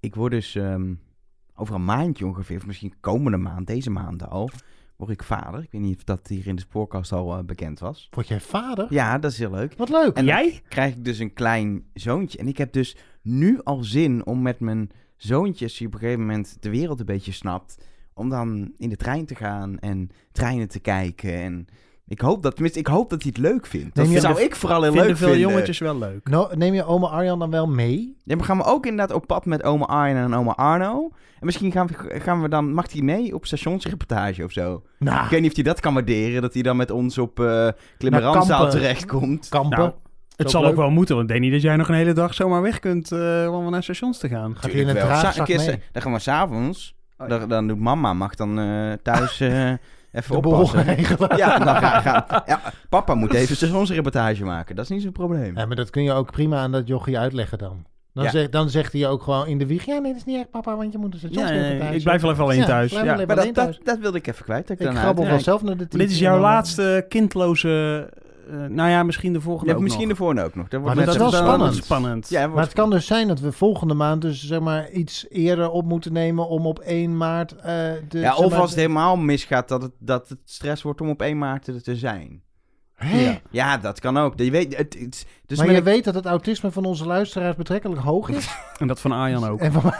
ik word dus ehm, over een maandje ongeveer, of misschien komende maand, deze maand al, word ik vader. Ik weet niet of dat hier in de spoorkast al eh, bekend was. Word jij vader? Ja, dat is heel leuk. Wat leuk. En dan Jij? krijg ik dus een klein zoontje. En ik heb dus nu al zin om met mijn zoontje, als hij op een gegeven moment de wereld een beetje snapt, om dan in de trein te gaan en treinen te kijken. En ik hoop dat, tenminste, ik hoop dat hij het leuk vindt. Dat je- zou ik vooral heel Vinden leuk veel vinden. jongetjes wel leuk. Nou, neem je oma Arjan dan wel mee? Ja, maar gaan we ook inderdaad op pad met oma Arjen en oma Arno. En misschien gaan we, gaan we dan, mag hij mee op stationsreportage of zo? Nou, Ik weet niet of hij dat kan waarderen, dat hij dan met ons op eh Klimmeranzaal Kampen. terechtkomt. kampen. Nou, Het ook zal leuk. ook wel moeten, want ik denk niet dat jij nog een hele dag zomaar weg kunt eh, om naar stations te gaan. Gaat hij in een draagzak mee? Dan gaan we s'avonds, Oh, dan, dan doet mama, mag dan eh, thuis eh, even De boel oppassen. regelen. Ja, dan ga, ga- ja, papa moet even stationsreportage maken, dat is niet zo'n probleem. Ja, maar dat kun je ook prima aan dat jochie uitleggen dan. Dan, Ja. zegt, dan zegt hij ook gewoon in de wieg... Ja, nee, dat is niet echt papa, want je moet een Ja, stationsreportage. nee, ik blijf wel even alleen Ja, thuis. Ja. Maar dat, dat, wilde ik even kwijt. Ik Ik grabbel uit- wel zelf naar de dit is jouw laatste kindloze... eh, nou ja, misschien de volgende Ja, ook misschien nog. de voorne ook nog. Dat wordt Maar net dat is wel spannend. spannend. Ja, Maar het kan dus zijn dat we volgende maand dus zeg maar iets eerder op moeten nemen om op 1 maart eh de... ja, zeg of maar, als het helemaal misgaat, dat het, dat het stress wordt om op 1 maart er te zijn. Ja. Ja, dat kan ook. Je weet, het, het- dus maar je weet dat het autisme van onze luisteraars betrekkelijk hoog is. En dat van Arjan ook. En van,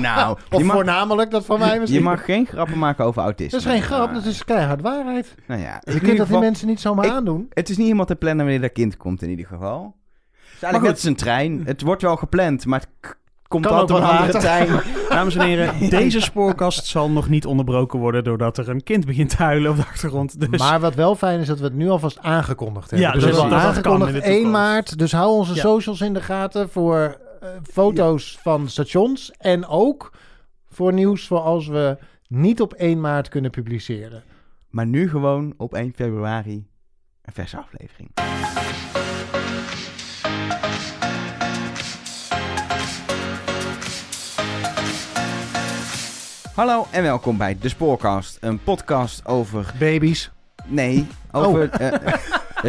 Nou, of mag, voornamelijk dat van mij misschien. je mag geen grappen maken over autisme. Dat is geen grap, dat is keihard waarheid. Nou ja, Je kunt dat die mensen niet zomaar ik- aandoen. Het is niet helemaal te plannen wanneer dat kind komt in ieder geval. Het is eigenlijk net als een trein. Het wordt wel gepland, maar het komt Kan later. trein. Dames en heren, deze spoorkast zal nog niet onderbroken worden doordat er een kind begint te huilen op de achtergrond. Dus Maar wat wel fijn is dat we het nu alvast aangekondigd hebben. Ja, dus dus we hebben dat- dat kan aangekondigd in de 1 toekomst. maart. Dus hou onze Ja. socials in de gaten voor eh, foto's van stations. En ook voor nieuws voor als we niet op 1 maart kunnen publiceren. Maar nu gewoon op 1 februari een verse aflevering. Hallo en welkom bij De Spoorcast, een podcast over... Baby's, Nee, over eh,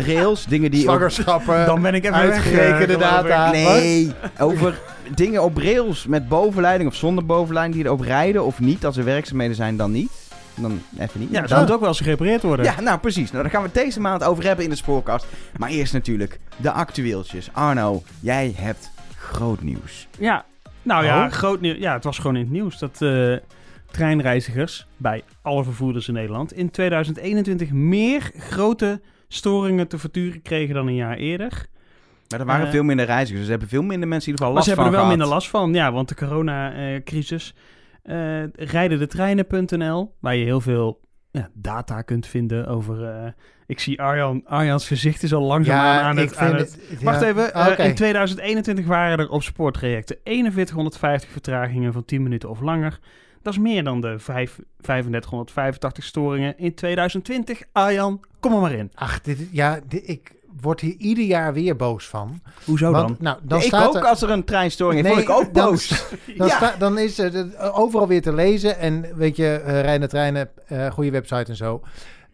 rails, dingen die op... zwangerschappen, dan ben ik even weg, uitgerekende eh, data. Nee, over dingen op rails met bovenleiding of zonder bovenleiding die erop rijden of niet. Als er werkzaamheden zijn, dan niet. Dan even niet. Ja, dat moet ook wel eens gerepareerd worden. Ja, nou precies. Nou, daar gaan we het deze maand over hebben in de spoorkast. Maar eerst natuurlijk de actueeltjes. Arno, jij hebt groot nieuws. Ja, nou ja, Oh. groot nieuws. Ja, het was gewoon in het nieuws dat eh, treinreizigers bij alle vervoerders in Nederland in 2021 meer grote storingen te verduren kregen dan een jaar eerder. Maar er waren Eh, veel minder reizigers. Dus er hebben veel minder mensen in ieder Maar geval ze last hebben er van wel gehad. minder last van, ja, want de coronacrisis. eh rijden de treinen.nl, waar je heel veel ja, data kunt vinden over... eh, ik zie Arjan, Arjans gezicht is al langzaamaan aan het... Aan het Wacht even, Ah, in 2021 waren er op spoortrajecten 4150 vertragingen van 10 minuten of langer. Dat is meer dan de vijf- 3585 storingen in 2020. Arjan, kom er maar in. Ach, dit, ja, dit- ik word hier ieder jaar weer boos van. Hoezo Want, dan? Nou, dan ik staat ook er, als er een treinstoring is. Nee, Vond ik ook boos. Dan, Ja. sta- dan is eh, overal weer te lezen. En weet je, uh, Rijnen Treinen, eh, goede website en zo.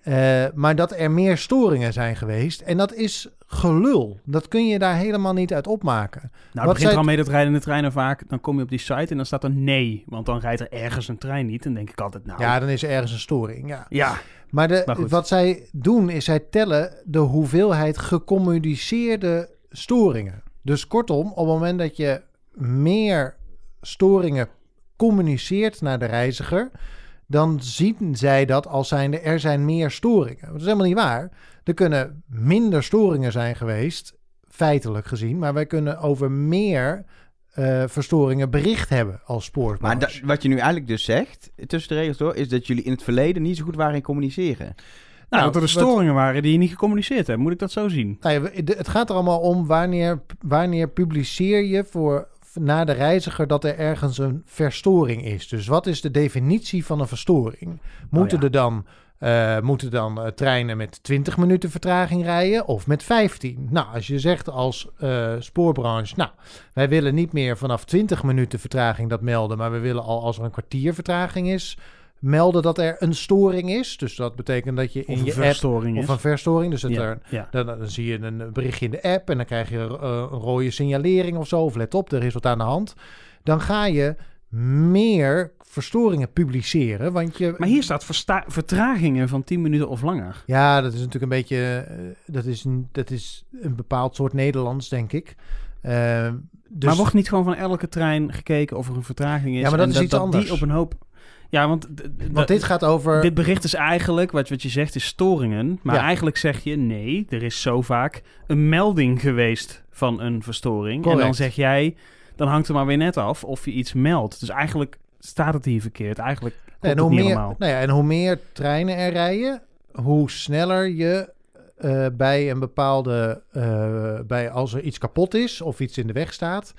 Eh, maar dat er meer storingen zijn geweest. En dat is gelul. Dat kun je daar helemaal niet uit opmaken. Nou, het Wat begint zei er al mee dat rijdende treinen vaak... Dan kom je op die site en dan staat er nee. Want dan rijdt er ergens een trein niet. Dan denk ik altijd, nou... Ja, dan is er ergens een storing. Ja. ja. Maar, de, Maar wat zij doen, is zij tellen de hoeveelheid gecommuniceerde storingen. Dus kortom, op het moment dat je meer storingen communiceert naar de reiziger, dan zien zij dat als zijnde er zijn meer storingen. Dat is helemaal niet waar. Er kunnen minder storingen zijn geweest, feitelijk gezien, maar wij kunnen over meer eh, verstoringen bericht hebben als spoorbranche. Maar wat je nu eigenlijk dus zegt, tussen de regels door, is dat jullie in het verleden niet zo goed waren in communiceren. Nou, Nou, dat er wat- storingen waren die je niet gecommuniceerd hebt. Moet ik dat zo zien? Nou ja, het gaat er allemaal om wanneer, wanneer publiceer je voor, naar de reiziger dat er ergens een verstoring is. Dus wat is de definitie van een verstoring? Moeten Oh ja. er dan, eh, moeten dan eh, treinen met 20 minuten vertraging rijden of met 15? Nou, als je zegt als eh, spoorbranche, nou, wij willen niet meer vanaf 20 minuten vertraging dat melden, maar we willen al als er een kwartier vertraging is, melden dat er een storing is. Dus dat betekent dat je Of in een je app verstoring is. of een verstoring, dus dat ja, er ja. dan, dan zie je een berichtje in de app en dan krijg je eh, een rode signalering of zo. Of let op, er is wat aan de hand. Dan ga je meer verstoringen publiceren. Want je, Maar hier staat vertragingen van 10 minuten of langer. Ja, dat is natuurlijk een beetje. eh, dat, is een, dat is een bepaald soort Nederlands, denk ik. Eh, dus, Maar wordt niet gewoon van elke trein gekeken of er een vertraging is? Ja, maar dat en is iets die anders. op een hoop... Ja, want, want dit gaat over. dit bericht is eigenlijk, wat, wat je zegt, is storingen. Maar Ja. eigenlijk zeg je, nee, er is zo vaak een melding geweest van een verstoring. En dan zeg jij, dan hangt er maar weer net af of je iets meldt. Dus eigenlijk staat het hier verkeerd. Eigenlijk klopt en, hoe niet meer, helemaal. nou ja, en hoe meer treinen er rijden, hoe sneller je eh, bij een bepaalde. eh, bij als er iets kapot is of iets in de weg staat,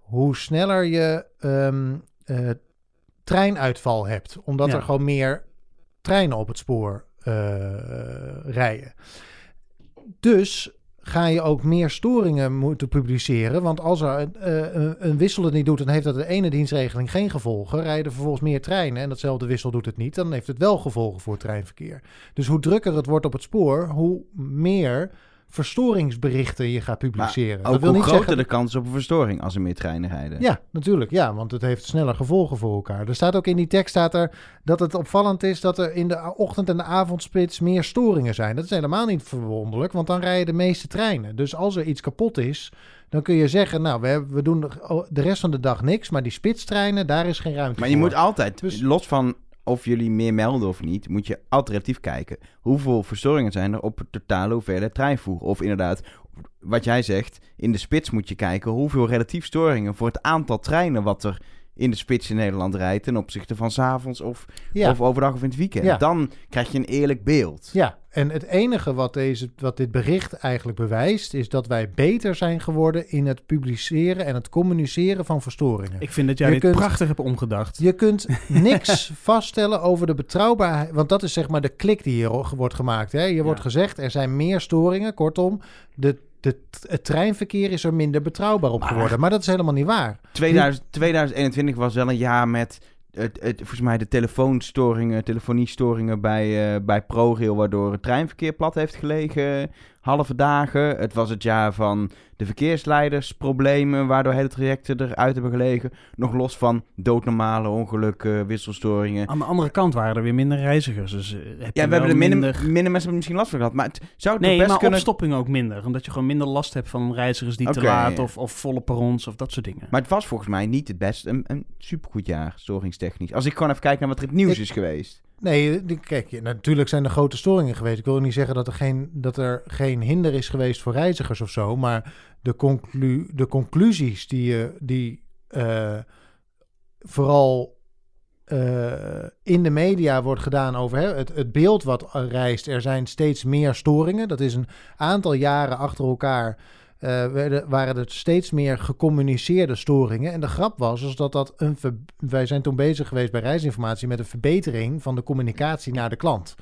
hoe sneller je ehm, eh, treinuitval hebt. Omdat Ja. er gewoon meer treinen op het spoor eh, rijden. Dus ga je ook meer storingen moeten publiceren. Want als er een, eh, een- wissel het niet doet, dan heeft dat de ene dienstregeling geen gevolgen. Rijden er vervolgens meer treinen en datzelfde wissel doet het niet, dan heeft het wel gevolgen voor het treinverkeer. Dus hoe drukker het wordt op het spoor, hoe meer verstoringsberichten je gaat publiceren. Ook hoe groter de kans op een verstoring als er meer treinen rijden. Ja, natuurlijk. Ja, want het heeft sneller gevolgen voor elkaar. Er staat ook in die tekst staat er dat het opvallend is dat er in de ochtend- en de avondspits meer storingen zijn. Dat is helemaal niet verwonderlijk, want dan rijden de meeste treinen. Dus als er iets kapot is, dan kun je zeggen, nou, we, hebben, we doen de- de rest van de dag niks, maar die spitstreinen, daar is geen ruimte Maar je voor. moet altijd, Dus- los van of jullie meer melden of niet, moet je alternatief kijken. Hoeveel verstoringen zijn er op het totale hoeveelheid treinvoer? Of inderdaad, wat jij zegt, in de spits moet je kijken hoeveel relatief storingen voor het aantal treinen wat er in de spits in Nederland rijdt ten opzichte van 's avonds of, ja. of overdag of in het weekend. Ja. Dan krijg je een eerlijk beeld. Ja, en het enige wat, deze, wat dit bericht eigenlijk bewijst, is dat wij beter zijn geworden in het publiceren en het communiceren van verstoringen. Ik vind dat jij Je dit kunt- prachtig hebt omgedacht. Je kunt niks vaststellen over de betrouwbaarheid. Want dat is zeg maar de klik die hier wordt gemaakt. Hè? Hier wordt gezegd, er zijn meer storingen. Kortom, de, de, het treinverkeer is er minder betrouwbaar op geworden. Maar dat is helemaal niet waar. 2000, 2021 was wel een jaar met het, het, volgens mij de telefoonstoringen, telefoniestoringen bij, eh, bij ProRail, waardoor het treinverkeer plat heeft gelegen, halve dagen. Het was het jaar van de verkeersleidersproblemen, waardoor hele trajecten eruit hebben gelegen. Nog los van doodnormale ongelukken, wisselstoringen. Aan de andere kant waren er weer minder reizigers. Dus eh, heb Ja, we hebben er minder, minder... minder mensen misschien last van gehad, maar het zou het Nee, best maar kunnen... opstopping ook minder. Omdat je gewoon minder last hebt van reizigers die te laat of, of volle perrons of dat soort dingen. Maar het was volgens mij niet het best een, een supergoed jaar, storingstechnisch. Als ik gewoon even kijk naar wat er het nieuws Ik- is geweest. Nee, kijk, natuurlijk zijn er grote storingen geweest. Ik wil niet zeggen dat er geen, dat er geen hinder is geweest voor reizigers of zo. Maar de, conclu, de conclusies die, je die eh, vooral eh, in de media wordt gedaan over hè, het, het beeld wat reist. Er zijn steeds meer storingen. Dat is een aantal jaren achter elkaar. Eh, werden, waren er steeds meer gecommuniceerde storingen. En de grap was is dat dat een. ver- wij zijn toen bezig geweest bij reisinformatie met een verbetering van de communicatie naar de klant,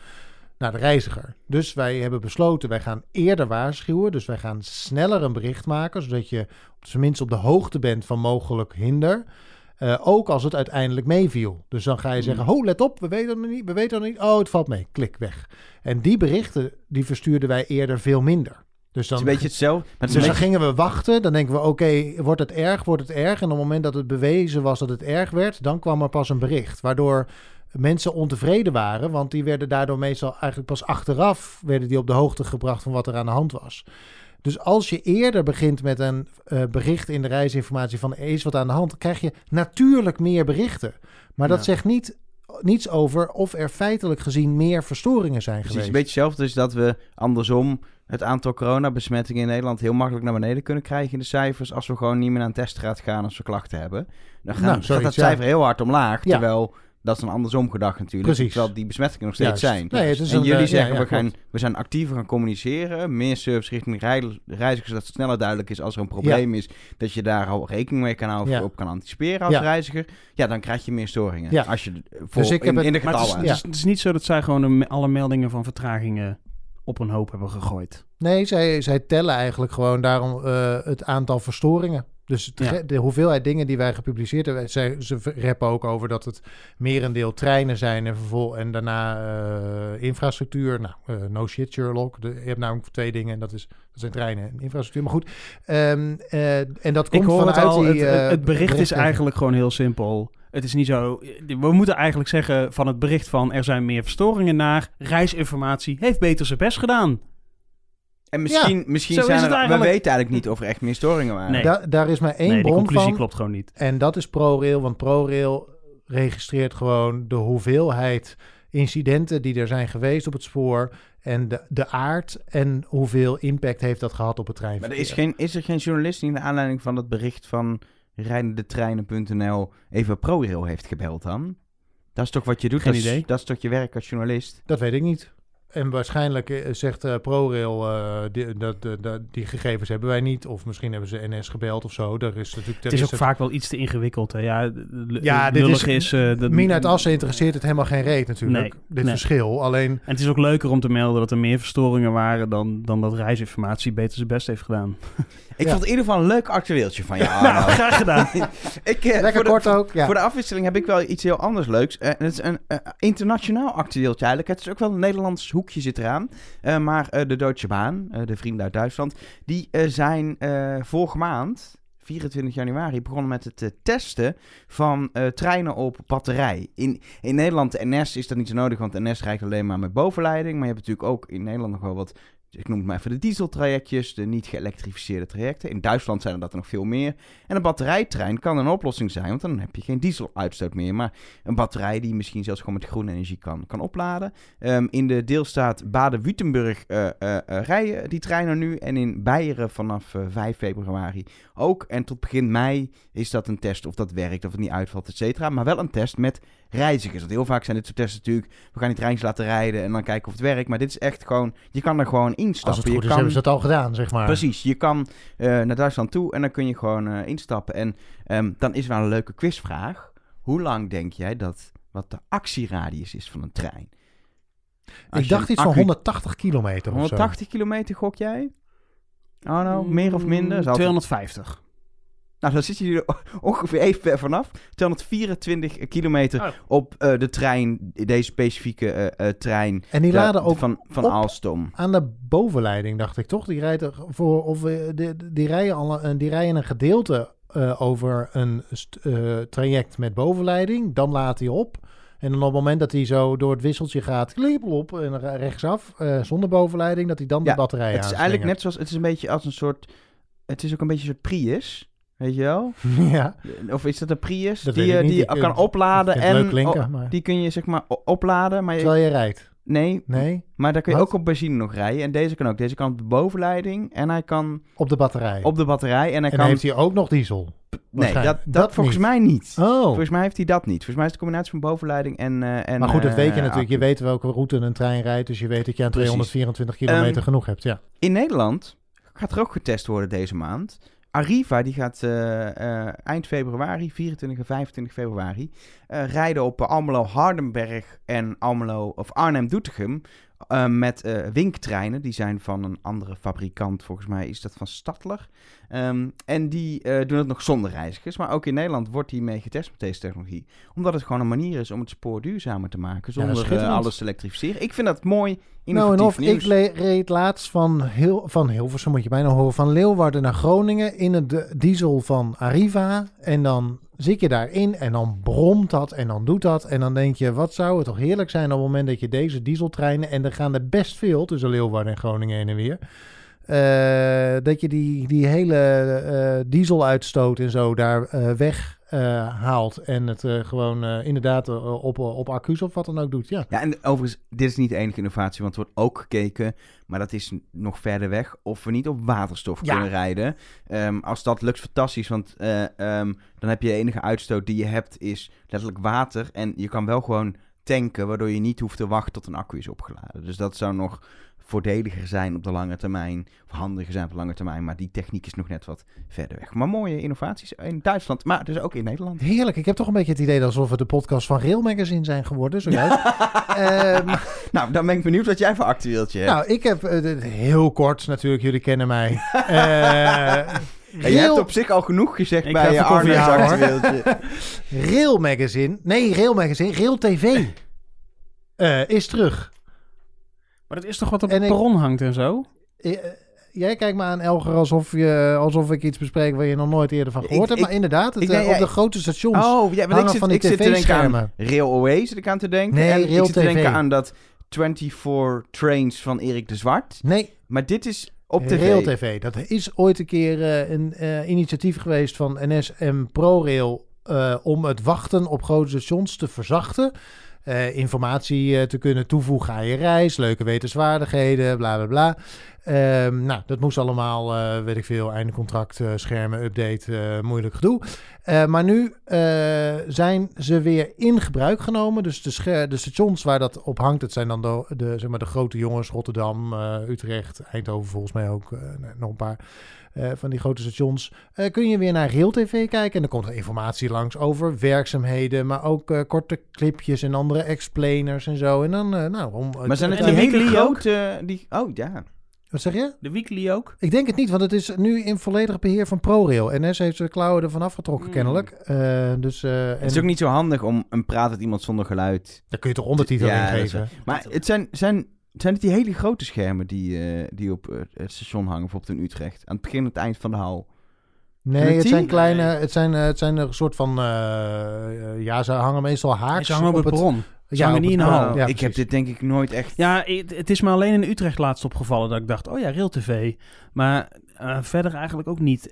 naar de reiziger. Dus wij hebben besloten, wij gaan eerder waarschuwen. Dus wij gaan sneller een bericht maken, zodat je op zijn minst op de hoogte bent van mogelijk hinder. Eh, ook als het uiteindelijk meeviel. Dus dan ga je zeggen, ho, let op, we weten het niet, we weten het niet. Oh, het valt mee, klik weg. En die berichten, die verstuurden wij eerder veel minder. Dus Het dan, is een beetje hetzelfde. Maar het is dus dan gingen we wachten. Dan denken we, oké, wordt het erg, wordt het erg? En op het moment dat het bewezen was dat het erg werd, dan kwam er pas een bericht. Waardoor mensen ontevreden waren, want die werden daardoor meestal eigenlijk pas achteraf werden die op de hoogte gebracht van wat er aan de hand was. Dus als je eerder begint met een eh, bericht in de reisinformatie van er is wat aan de hand, krijg je natuurlijk meer berichten. Maar dat zegt niet, niets over of er feitelijk gezien meer verstoringen zijn Precies, geweest. een beetje hetzelfde is dat we andersom het aantal coronabesmettingen in Nederland heel makkelijk naar beneden kunnen krijgen in de cijfers als we gewoon niet meer naar een teststraat gaan als we klachten hebben. Dan gaan, Nou, gaat dat ja. cijfer heel hard omlaag, Ja. terwijl dat is een andersom gedacht natuurlijk. Precies. Terwijl die besmettingen nog steeds Juist. zijn. Nee, het is en een, jullie eh, zeggen, ja, we, gaan, we zijn actiever gaan communiceren, meer service richting rei- reizigers, zodat het sneller duidelijk is als er een probleem is, dat je daar al rekening mee kan houden, Ja. op kan anticiperen als reiziger. Ja, dan krijg je meer storingen. Ja. Als je voor, Dus ik heb in, het- in de Maar het is, getallen. het, is, het is niet zo dat zij gewoon alle meldingen van vertragingen op een hoop hebben gegooid. Nee, zij, zij tellen eigenlijk gewoon daarom eh, het aantal verstoringen. Dus Ja. de hoeveelheid dingen die wij gepubliceerd hebben. Ze reppen ook over dat het merendeel treinen zijn en vervol en daarna eh, infrastructuur. Nou, eh, no shit Sherlock. De, je hebt namelijk twee dingen en dat, is, dat zijn treinen en infrastructuur. Maar goed, ehm, eh, en dat komt het vanuit al, die... het, het, het bericht is eigenlijk gewoon heel simpel. Het is niet zo. We moeten eigenlijk zeggen van het bericht van er zijn meer verstoringen naar reisinformatie heeft beter zijn best gedaan. En misschien, misschien Zo is zijn het er... We weten eigenlijk niet of er echt meer storingen waren. Nee. Da- daar is maar één nee, bron conclusie van. klopt gewoon niet. En dat is ProRail, want ProRail registreert gewoon de hoeveelheid incidenten die er zijn geweest op het spoor en de, de aard en hoeveel impact heeft dat gehad op het Maar treinverkeer. er is, geen, is er geen journalist die in de aanleiding van dat bericht van rijdendetreinen.nl even ProRail heeft gebeld dan? Dat is toch wat je doet? Geen dat, is, idee. dat is toch je werk als journalist? Dat weet ik niet. En waarschijnlijk eh, zegt eh, ProRail, eh, die, dat, dat- die gegevens hebben wij niet. Of misschien hebben ze NS gebeld of zo. Er is natuurlijk, Het is ook vaak wel iets te ingewikkeld. Hè. Ja, Ja, dit is- is... eh, dat- Min uit Assen interesseert het helemaal geen reet natuurlijk. Nee, dit nee. verschil. Alleen, En het is ook leuker om te melden dat er meer verstoringen waren dan, dan dat reisinformatie beter zijn best heeft gedaan. Ik Ja. vond het in ieder geval een leuk actueeltje van jou, nou, graag gedaan. ik, lekker voor de- kort ook. Ja. Voor de afwisseling heb ik wel iets heel anders leuks. Eh, het is een internationaal actueeltje eigenlijk. Het is ook wel een Nederlands hoekje zit eraan. Eh, maar eh, de Deutsche Bahn, eh, de vrienden uit Duitsland, die zijn vorige maand, 24 januari, begonnen met het testen van treinen op batterij. In, in Nederland, de NS, is dat niet zo nodig, want NS rijdt alleen maar met bovenleiding. Maar je hebt natuurlijk ook in Nederland nog wel wat ik noem het maar even de dieseltrajectjes, de niet geëlektrificeerde trajecten. In Duitsland zijn er dat er nog veel meer. En een batterijtrein kan een oplossing zijn, want dan heb je geen dieseluitstoot meer. Maar een batterij die misschien zelfs gewoon met groene energie kan, kan opladen. Ehm, in de deelstaat Baden-Württemberg eh, rijden die treinen nu. En in Beieren vanaf eh, 5 februari ook. En tot begin mei is dat een test of dat werkt, of het niet uitvalt, et cetera. Maar wel een test met reizigers. Want heel vaak zijn dit soort testen natuurlijk... We gaan die treintjes laten rijden en dan kijken of het werkt. Maar dit is echt gewoon... Je kan er gewoon instappen. Als het goed je is, kan, hebben ze dat al gedaan, zeg maar. Precies, je kan eh, naar Duitsland toe en dan kun je gewoon eh, instappen. En ehm, dan is wel een leuke quizvraag. Hoe lang denk jij dat wat de actieradius is van een trein? Als Ik dacht iets van accu- 180 kilometer of zo. 180 kilometer gok jij? Oh nou, meer of minder? Altijd- 250. Nou, dan zit je er ongeveer even ver vanaf. 224 kilometer Oh. op eh, de trein, deze specifieke eh, eh, trein. En die Ja, laden ook van, van op. Alstom. aan de bovenleiding, dacht ik toch? Die, rijdt er voor, of, eh, die, die, rijden al een, die rijden een gedeelte eh, over een st- eh, traject met bovenleiding. Dan laat hij op. En dan op het moment dat hij zo door het wisseltje gaat, kliepel op en re- rechtsaf, eh, zonder bovenleiding, dat hij dan Ja, de batterij Het is eigenlijk net zoals, het is een beetje als een soort, het is ook een beetje een soort Prius, weet je wel? ja, Of is dat een Prius Dat die je die kan eh, opladen en leuk klinken, oh, maar- die kun je zeg maar opladen, maar je, terwijl je rijdt. Nee, Nee, maar daar kun je Wat? ook op benzine nog rijden. En deze kan ook. Deze kan op de bovenleiding en hij kan op de batterij. op de batterij en hij en kan. heeft hij ook nog diesel. nee, dat, dat, Dat volgens niet. mij niet. Oh, Volgens mij heeft hij dat niet. Volgens mij is het een combinatie van bovenleiding en. eh, en maar goed, dat eh, weet je natuurlijk. Je accu. weet welke route een trein rijdt, dus je weet dat je aan Precies. 224 kilometer Ehm, genoeg hebt. Ja. In Nederland gaat er ook getest worden deze maand. Arriva die gaat eh, eh, eind februari, 24 en 25 februari, eh, rijden op Almelo Hardenberg en Almelo of Arnhem Doetinchem eh, met eh, winktreinen. Die zijn van een andere fabrikant, volgens mij is dat van Stadler. Ehm, en die eh, doen het nog zonder reizigers. Maar ook in Nederland wordt die mee getest met deze technologie. Omdat het gewoon een manier is om het spoor duurzamer te maken. Zonder alles te elektrificeren. Ik vind dat mooi. Nou, en of nieuws. ik reed laatst van, heel, van Hilversum, moet je bijna horen, van Leeuwarden naar Groningen in het diesel van Arriva. En dan zit je daarin en dan bromt dat en dan doet dat. En dan denk je, wat zou het toch heerlijk zijn op het moment dat je deze dieseltreinen, en er gaan er best veel tussen Leeuwarden en Groningen heen en weer. eh, dat je die, die hele eh, dieseluitstoot en zo daar eh, weg eh, haalt. En het eh, gewoon eh, inderdaad op, op accu's of wat dan ook doet. Ja. Ja, en overigens, dit is niet de enige innovatie, want er wordt ook gekeken, maar dat is nog verder weg, of we niet op waterstof Ja. kunnen rijden. Ehm, als dat lukt, fantastisch, want eh, ehm, dan heb je de enige uitstoot die je hebt, is letterlijk water. En je kan wel gewoon tanken, waardoor je niet hoeft te wachten tot een accu is opgeladen. Dus dat zou nog voordeliger zijn op de lange termijn, of handiger zijn op de lange termijn, maar die techniek is nog net wat verder weg. Maar mooie innovaties in Duitsland, maar dus ook in Nederland. Heerlijk. Ik heb toch een beetje het idee alsof we de podcast van Rail Magazine zijn geworden. Zojuist. Ehm, Nou, dan ben ik benieuwd wat jij voor actueeltje hebt. nou, ik heb eh, heel kort natuurlijk. Jullie kennen mij. Ja, je hebt op zich al genoeg gezegd Ik bij je Arno's actueeltje. Rail Magazine. Nee, Rail Magazine. Rail TV. eh, is terug. Maar dat is toch wat op En het ik- perron hangt en zo? Eh, jij kijkt me aan, Elger, alsof, je, alsof ik iets bespreek waar je nog nooit eerder van Ik- gehoord hebt. ik- Maar inderdaad, het, ik eh, op ja, de grote stations Oh, ja, want ik zit, van die ik zit te denken aan tv-schermen. Rail Away, zit ik aan te denken. Nee, en Rail ik zit te TV. denken aan dat 24 Trains van Erik de Zwart. Nee, Maar dit is op tv. Rail TV. Dat is ooit een keer eh, een eh, initiatief geweest van NS en ProRail eh, om het wachten op grote stations te verzachten. Eh, informatie eh, te kunnen toevoegen aan je reis, leuke wetenswaardigheden, bla bla bla. Ehm, nou, dat moest allemaal, eh, weet ik veel, einde contract, eh, schermen, update, moeilijk gedoe. Maar nu zijn ze weer in gebruik genomen. Dus de, de stations waar dat op hangt, het zijn dan de, de, zeg maar de grote jongens, Rotterdam, Utrecht, Eindhoven volgens mij ook, nog een paar eh, van die grote stations. Eh, kun je weer naar Rail TV kijken en dan komt er informatie langs over werkzaamheden, maar ook eh, korte clipjes en andere explainers en zo. En dan, nou, om, Maar zijn het die de hele grote... Die, oh, ja. Wat zeg je? De weekly ook. Ik denk het niet, want het is nu in volledig beheer van ProRail. NS heeft zijn klauwen ervan afgetrokken, Hmm. kennelijk. Dus, en Het is ook niet zo handig om een praat met iemand zonder geluid. daar kun je toch ondertitel Ja, in geven? Maar het zijn, zijn, zijn het die hele grote schermen die, eh, die op eh, het station hangen, bijvoorbeeld in Utrecht? Aan het begin en het eind van de hal. Nee, het zijn kleine, het zijn, eh, het zijn een soort van, ja, ze hangen meestal haaks. Ze hangen op het bron. Ze ja, hangen op niet in hal. Ja, ik heb dit denk ik nooit echt... Ja, het, is me alleen in Utrecht laatst opgevallen dat ik dacht, oh ja, Rail TV. Maar verder eigenlijk ook niet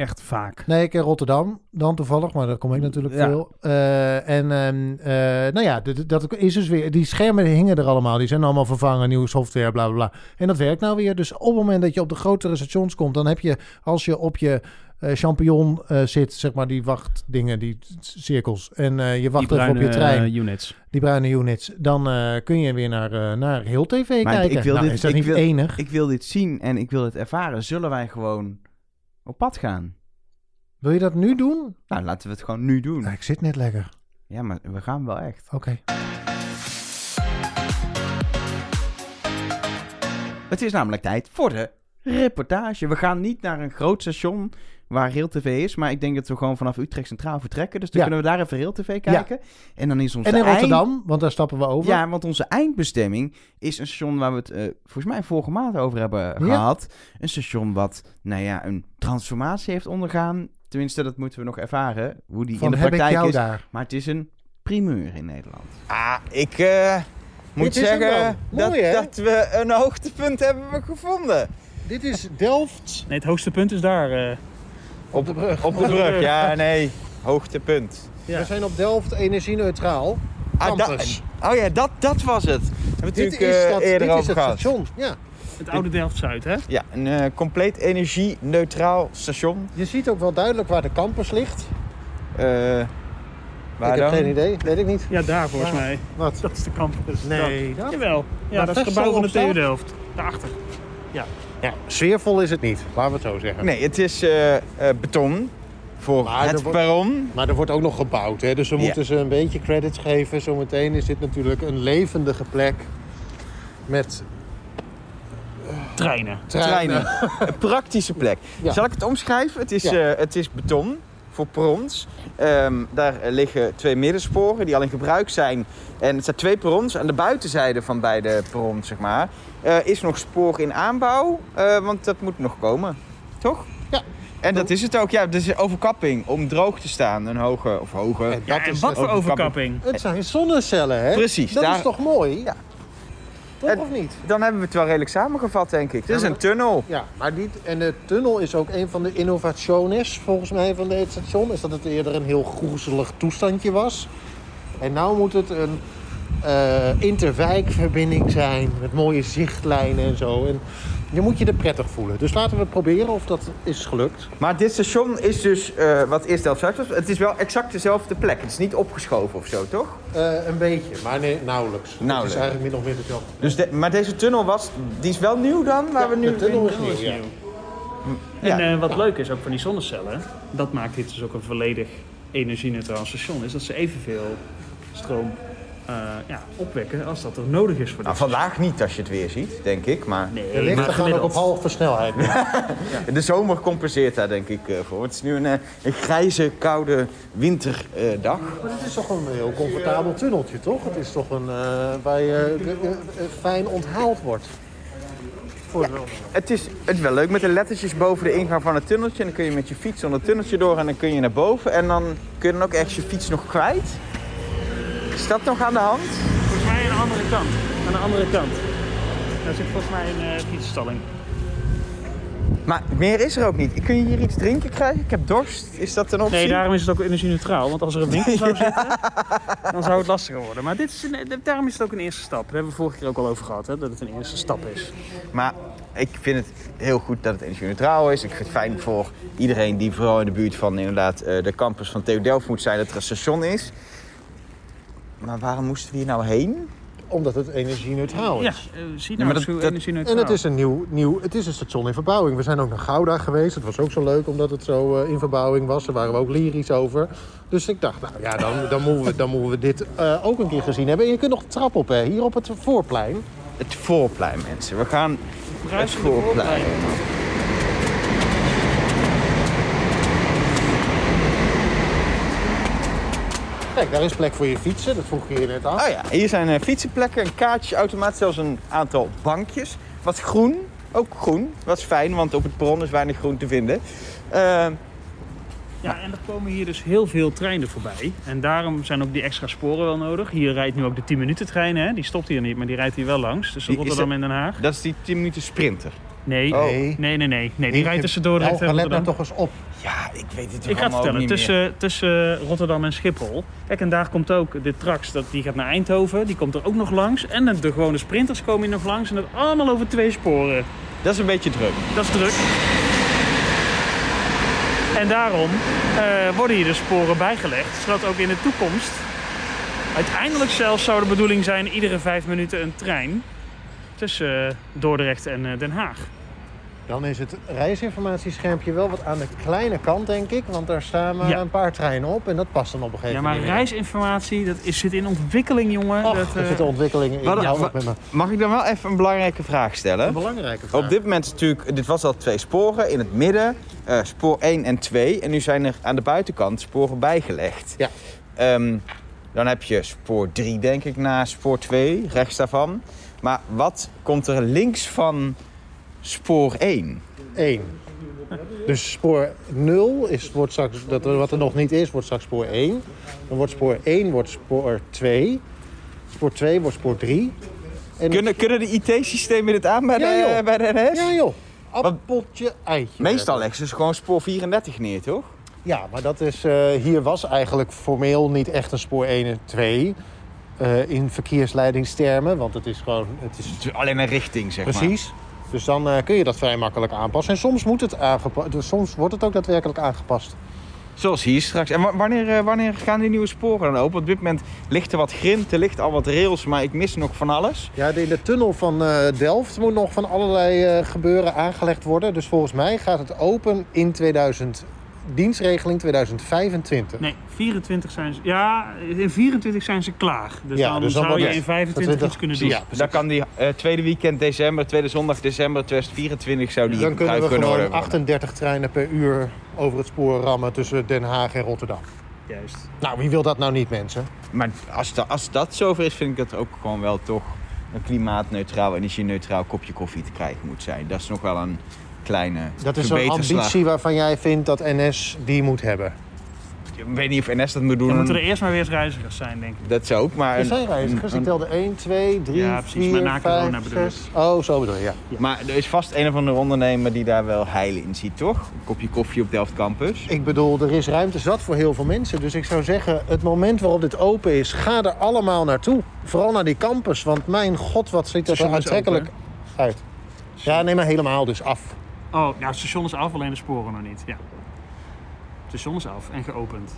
echt vaak. Nee, ik in Rotterdam dan toevallig, maar daar kom ik natuurlijk Ja. veel. Eh, en ehm, eh, nou ja, dat, is dus weer, die schermen hingen er allemaal, die zijn allemaal vervangen, nieuwe software, bla bla bla. En dat werkt nou weer. Dus op het moment dat je op de grotere stations komt, dan heb je, als je op je eh, champignon eh, zit, zeg maar die wachtdingen, die cirkels, en eh, je wacht Die even op je trein, units. die bruine units, dan eh, kun je weer naar, eh naar heel tv Maar kijken. ik wil nou, dit- is dat ik niet wil- enig? Ik wil dit zien en ik wil het ervaren. Zullen wij gewoon op pad gaan? Wil je dat nu doen? Nou, laten we het gewoon nu doen. Nou, ik zit net lekker. Ja, maar we gaan wel echt. Oké. Het is namelijk tijd voor de reportage. We gaan niet naar een groot station waar Rail TV is, maar ik denk dat we gewoon vanaf Utrecht Centraal vertrekken. Dus dan Ja. kunnen we daar even Rail TV kijken. En dan is onze En in eind- Rotterdam, want daar stappen we over. Ja, want onze eindbestemming is een station waar we het eh, volgens mij vorige maand over hebben Ja. gehad. Een station wat, nou ja, een transformatie heeft ondergaan. Tenminste, dat moeten we nog ervaren, hoe die Van in de heb ik praktijk jou is. daar. Maar het is een primeur in Nederland. Ah, ik eh, moet zeggen dat, dat we een hoogtepunt hebben gevonden. Dit is Delft Nee, het hoogste punt is daar. eh. op de brug. Op de brug, ja, nee. Hoogtepunt. Ja. We zijn op Delft energie-neutraal. Ah, da- oh ja, dat, dat was het. Hebben dit natuurlijk is, eh, dat, eerder dit is over het gehad. station. Ja. Het oude Delft-Zuid, hè? Ja, een eh, compleet energie-neutraal station. Je ziet ook wel duidelijk waar de campus ligt. Eh, waar ik dan? heb geen idee, weet ik niet. Ja, daar volgens Ja. mij. Wat? Dat is de campus. Nee, Dat. Jawel. Ja, dat is het gebouw van de? TU Delft. Daarachter. Ja, sfeervol is het niet, laten we het zo zeggen. Nee, het is eh, eh, beton voor Maar het wordt- perron. Maar er wordt ook nog gebouwd, hè? dus we Ja. moeten ze een beetje credits geven. Zometeen is dit natuurlijk een levendige plek met Treinen. Treinen. een praktische plek. Ja. Zal ik het omschrijven? Het is, Ja. eh, het is beton voor perrons. Ehm, daar liggen twee middensporen die al in gebruik zijn. En het zijn twee perrons. Aan de buitenzijde van beide perrons, zeg maar, eh, is nog spoor in aanbouw. eh, want dat moet nog komen. Toch? Ja. En dat is het ook. Ja, dus overkapping om droog te staan. Een hoge of hoge. En Ja, dat en is wat voor overkapping. overkapping? het zijn zonnecellen, hè? Precies, Dat daar- is toch mooi? Ja. Toch En- of niet? Dan hebben we het wel redelijk samengevat, denk ik. Dit is een tunnel. Ja, maar niet, en de tunnel is ook een van de innovaties volgens mij van dit station. Is dat het eerder een heel groezelig toestandje was. En nu moet het een eh interwijkverbinding zijn met mooie zichtlijnen en zo. En je moet je er prettig voelen. Dus laten we proberen of dat is gelukt. Maar dit station is dus, eh, wat eerst Delft Zuid was, het is wel exact dezelfde plek. Het is niet opgeschoven of zo, toch? Eh, een beetje, maar nee, nauwelijks. Het Nauwelijks. is eigenlijk min of meer hetzelfde. Dus de- maar deze tunnel was, die is wel nieuw dan, waar Ja, we nu... de tunnel is nieuw, is ja. nieuw. Ja. En eh, wat leuk is ook van die zonnecellen, dat maakt dit dus ook een volledig energie-neutraal station, is dat ze evenveel stroom ja, opwekken als dat er nodig is voor Nou, dit. vandaag niet als je het weer ziet, denk ik. Maar Nee, De lichten gaan ook op halve snelheid. de zomer compenseert daar denk ik eh, voor. Het is nu een, eh, een grijze, koude winterdag. Maar het is toch een heel comfortabel tunneltje, toch? Het is toch een eh, waar je eh, eh, eh, fijn onthaald wordt. Voor de Het is, het is wel leuk met de lettertjes boven de ingang van het tunneltje. En dan kun je met je fiets onder het tunneltje door en dan kun je naar boven. En dan kun je dan ook ergens je fiets nog kwijt. Is dat nog aan de hand? Volgens mij aan de andere kant. Aan de andere kant. Daar zit volgens mij een uh, fietsstalling. Maar meer is er ook niet. Kun je hier iets drinken krijgen? Ik heb dorst. Is dat een optie? Nee, daarom is het ook energie-neutraal. Want als er een winkel zou zitten, dan zou het lastiger worden. Maar dit is een- daarom is het ook een eerste stap. Daar hebben we vorige keer ook al over gehad, hè, dat het een eerste stap is. Maar ik vind het heel goed dat het energie-neutraal is. Ik vind het fijn voor iedereen die vooral in de buurt van inderdaad eh, de campus van TU Delft moet zijn dat er een station is. Maar waarom moesten we hier nou heen? Omdat het energie-neutraal Ja, is. eh, zie Ja, nou maar eens dat- hoe dat- energie-neutraal. En het is, een nieuw, nieuw, het is een station in verbouwing. We zijn ook naar Gouda geweest. Het was ook zo leuk omdat het zo eh, in verbouwing was. Daar waren we ook lyrisch over. Dus ik dacht, nou ja, dan, dan, moeten, we, dan moeten we dit eh, ook een keer gezien hebben. En je kunt nog de trap op, hè, hier op het voorplein. Het voorplein, mensen. We gaan het voorplein. Kijk, daar is plek voor je fietsen. Dat vroeg je je net af. Oh ja, hier zijn eh, fietsenplekken, een kaartjesautomaat, zelfs een aantal bankjes. Wat groen, ook groen. Wat is fijn, want op het perron is weinig groen te vinden. Eh, Ja, en er komen hier dus heel veel treinen voorbij. En daarom zijn ook die extra sporen wel nodig. Hier rijdt nu ook de 10 minuten trein, hè. Die stopt hier niet, maar die rijdt hier wel langs. Is Rotterdam en Den Haag. dat is die 10 minuten sprinter. Nee, Oh. nee, nee, nee. nee. Die rijdt tussen Dordrecht en Elke, let nou toch eens op. Ja, ik weet het Ik ga het vertellen, tussen, tussen Rotterdam en Schiphol. Kijk, en daar komt ook de Trax, dat, die gaat naar Eindhoven. Die komt er ook nog langs. En de, de gewone sprinters komen hier nog langs. En dat allemaal over twee sporen. Dat is een beetje druk. Dat is druk. En daarom eh, worden hier de sporen bijgelegd. Zodat ook in de toekomst... Uiteindelijk zelfs zou de bedoeling zijn iedere vijf minuten een trein. Tussen eh, Dordrecht en eh, Den Haag. Dan is het reisinformatieschermpje wel wat aan de kleine kant, denk ik. Want daar staan maar Ja. een paar treinen op. En dat past dan op een gegeven Ja, maar moment. reisinformatie, dat is, zit in ontwikkeling, jongen. Och, dat, er eh, zitten ontwikkelingen in. Wat- met me. Mag ik dan wel even een belangrijke vraag stellen? Een belangrijke vraag. Op dit moment is natuurlijk, dit was al twee sporen in het midden, eh, spoor 1 en 2. En nu zijn er aan de buitenkant sporen bijgelegd. Ja. Ehm, dan heb je spoor 3, denk ik, na spoor 2, rechts daarvan. Maar wat komt er links van spoor 1? 1. Dus spoor 0 is, wordt straks, dat, wat er nog niet is, wordt straks spoor 1. Dan wordt spoor 1 wordt spoor 2. Spoor 2 wordt spoor 3. En Kunnen, kunnen de IT-systemen dit aan bij de, Ja, joh. bij de NS? Ja joh, appeltje, eitje. Meestal leggen ze dus gewoon spoor 34 neer, toch? Ja, maar dat is, eh, hier was eigenlijk formeel niet echt een spoor 1 en 2. eh, in verkeersleidingstermen, want het is gewoon... Het is Het is alleen een richting, zeg maar. Precies. Dus dan eh, kun je dat vrij makkelijk aanpassen. En soms, moet het dus soms wordt het ook daadwerkelijk aangepast. Zoals hier straks. En wa- wanneer, eh, wanneer gaan die nieuwe sporen dan open? Want op dit moment ligt er wat grind, er ligt al wat rails, maar ik mis nog van alles. Ja, de- in de tunnel van eh, Delft moet nog van allerlei gebeuren aangelegd worden. Dus volgens mij gaat het open in 2000, dienstregeling 2025. Nee, 24 zijn ze. Ja, in 24 zijn ze klaar. Dus Ja, dan, dus dan zou je in het 25 iets 20 kunnen doen. precies. Dan kan die eh, tweede weekend december, tweede zondag december 2024 zou die Dan kunnen we gewoon worden. 38 treinen per uur over het spoor rammen tussen Den Haag en Rotterdam. Juist. Nou, wie wil dat nou niet, mensen? Maar als, da- als dat zover is, vind ik dat ook gewoon wel toch een klimaatneutraal, energie-neutraal kopje koffie te krijgen moet zijn. Dat is nog wel een kleine Dat is een ambitie waarvan jij vindt dat NS die moet hebben. Ik weet niet of NS dat moet doen. Dan moeten er eerst maar weer eens reizigers zijn, denk ik. Dat zou ook, maar... Er zijn reizigers. Ik een- telde 1, 2, 3, Ja, precies, 4, maar na corona 5, bedoel ik. 6. Oh, zo bedoel je, ja. Maar er is vast een of andere ondernemer die daar wel heil in ziet, toch? Een kopje koffie op Delft Campus. Ik bedoel, er is ruimte zat voor heel veel mensen. Dus ik zou zeggen, het moment waarop dit open is, ga er allemaal naartoe. Vooral naar die campus, want mijn god, wat ziet er zo is aantrekkelijk uit. Ja, neem maar helemaal dus af. Oh, nou, het station is af, alleen de sporen nog niet. Ja. Het station is af en geopend.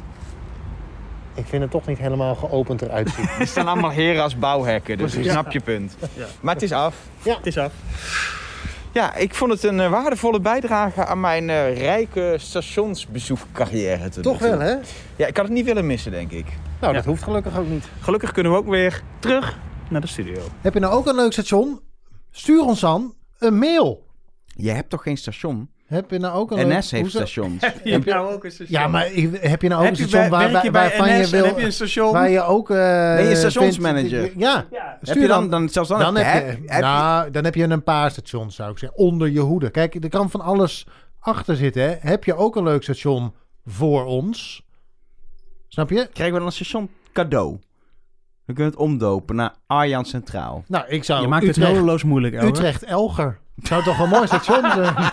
Ik vind het toch niet helemaal geopend eruit zien. Er staan allemaal heren als bouwhekken, dus ik snap je punt. Ja. Maar het is af. Het is af. Ja, ik vond het een eh, waardevolle bijdrage aan mijn eh, rijke stationsbezoekcarrière. tot toch wel, hè? Ja, ik had het niet willen missen, denk ik. Nou, Ja. dat hoeft gelukkig ook niet. Gelukkig kunnen we ook weer terug naar de studio. Heb je nou ook een leuk station? Stuur ons dan een mail. Je hebt toch geen station? Heb je nou ook een... leuk- NS heeft hoezo- stations. Heb je nou ook een station? Ja, maar ik- heb je nou ook heb een station waar, waar- waarvan je wil... heb je een station? Waar je ook... eh Ben je vindt- stationsmanager? Ja. Ja. Heb Stuur je dan, dan zelfs dan, Dan heb, heb, je, heb je- nou, dan heb je een paar stations, zou ik zeggen, onder je hoede. Kijk, er kan van alles achter zitten. Hè. Heb je ook een leuk station voor ons? Snap je? krijgen we dan een station cadeau. We kunnen het omdopen naar Arjan Centraal. Nou, ik zou Je maakt het Utrecht, nodeloos moeilijk, Elger. Utrecht-Elger. Zou toch een mooi station zijn?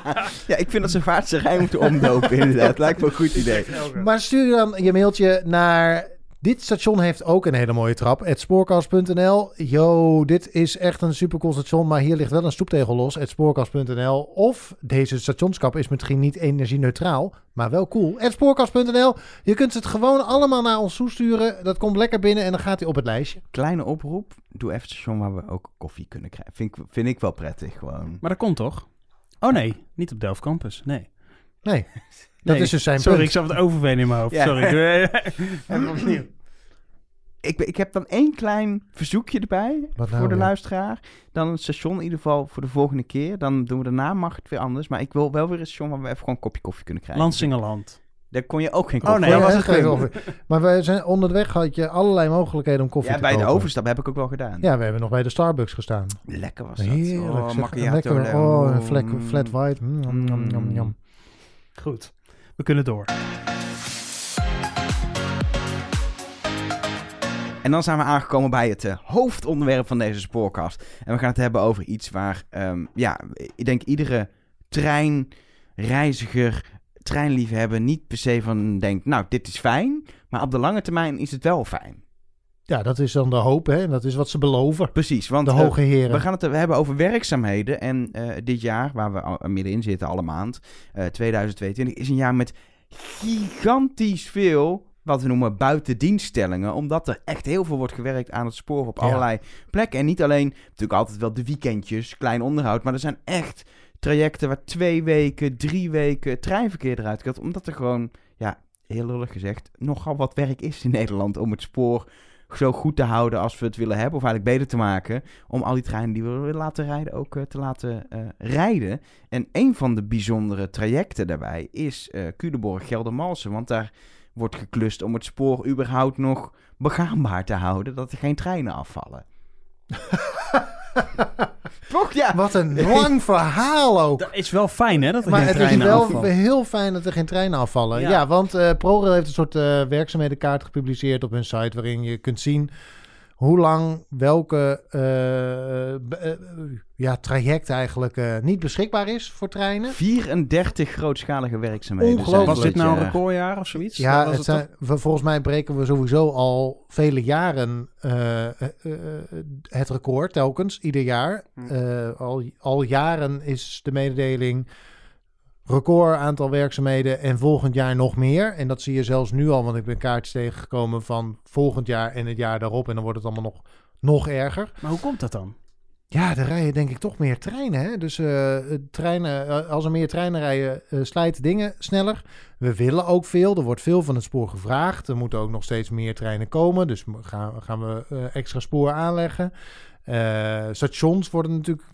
Ja, ik vind dat ze vaartse rij moeten omdopen inderdaad. Lijkt me een goed idee. Maar stuur dan je mailtje naar... Dit station heeft ook een hele mooie trap. Het spoorkast.nl. Yo, dit is echt een supercool station, maar hier ligt wel een stoeptegel los. Het spoorkast.nl. Of deze stationskap is misschien niet energie-neutraal, maar wel cool. Het spoorkast.nl. Je kunt het gewoon allemaal naar ons toesturen. Dat komt lekker binnen en dan gaat hij op het lijstje. Kleine oproep. Doe even een station waar we ook koffie kunnen krijgen. Vind ik, vind ik wel prettig gewoon. Maar dat komt toch? Oh nee, niet op Delft Campus. Nee. Nee, dat Nee. is dus zijn Sorry, ik zat het overveen in mijn hoofd. Ja. Sorry. Even opnieuw. Ik, ik heb dan één klein verzoekje erbij Wat nou voor de luisteraar. Dan een station in ieder geval voor de volgende keer. Dan doen we daarna, mag het weer anders. Maar ik wil wel weer een station waar we even gewoon een kopje koffie kunnen krijgen. Landsingeland. Daar kon je ook geen Oh, koffie. nee, Daar Ja, was het geen koffie. Maar we zijn onderweg had je allerlei mogelijkheden om koffie Ja, te bij de kopen. overstap heb ik ook wel gedaan. Ja, we hebben nog bij de Starbucks gestaan. Lekker was dat. Heerlijk. Oh, zeg. macchiato. Lekker. Oh, een flat, flat white. Mm, yum, yum, yum. Goed. We kunnen door. En dan zijn we aangekomen bij het eh, hoofdonderwerp van deze spoorkast. En we gaan het hebben over iets waar, ehm, ja, ik denk iedere treinreiziger, treinliefhebber niet per se van denkt, nou, dit is fijn. Maar op de lange termijn is het wel fijn. Ja, dat is dan de hoop, hè? Dat is wat ze beloven. Precies, want De eh, hoge heren. we gaan het we hebben over werkzaamheden. En eh, dit jaar, waar we al- middenin zitten, alle maand, eh, 2022, is een jaar met gigantisch veel, wat we noemen, buitendienststellingen. Omdat er echt heel veel wordt gewerkt aan het spoor op Ja. allerlei plekken. En niet alleen, natuurlijk altijd wel de weekendjes, klein onderhoud. Maar er zijn echt trajecten waar twee weken, drie weken treinverkeer eruit gaat. Omdat er gewoon, ja, heel lullig gezegd, nogal wat werk is in Nederland om het spoor zo goed te houden als we het willen hebben. Of eigenlijk beter te maken. Om al die treinen die we willen laten rijden ook eh, te laten eh, rijden. En een van de bijzondere trajecten daarbij is eh Culemborg Geldermalsen. Want daar wordt geklust om het spoor überhaupt nog begaanbaar te houden. Dat er geen treinen afvallen. Toch? Ja. Wat een lang verhaal ook. Dat is wel fijn, hè? Dat er Maar geen het is wel afvallen. heel fijn dat er geen treinen afvallen. Ja, Ja. want eh ProRail heeft een soort eh, werkzaamhedenkaart gepubliceerd op hun site... waarin je kunt zien hoe lang welke eh, b- eh, ja, traject eigenlijk eh, niet beschikbaar is voor treinen. 34 grootschalige werkzaamheden. Ongelooflijk. Was dit nou een jaar. recordjaar of zoiets? Ja, Was het zijn, we- volgens mij breken we sowieso al vele jaren eh, eh, eh, het record, telkens, ieder jaar. Hm. Eh, al, al jaren is de mededeling record aantal werkzaamheden en volgend jaar nog meer. En dat zie je zelfs nu al, want ik ben kaartjes tegengekomen van volgend jaar en het jaar daarop. En dan wordt het allemaal nog, nog erger. Maar hoe komt dat dan? Ja, er rijden denk ik toch meer treinen. Hè? Dus eh, treinen, eh, als er meer treinen rijden, eh, slijten dingen sneller. We willen ook veel. Er wordt veel van het spoor gevraagd. Er moeten ook nog steeds meer treinen komen. Dus gaan, gaan we extra spoor aanleggen. Stations worden natuurlijk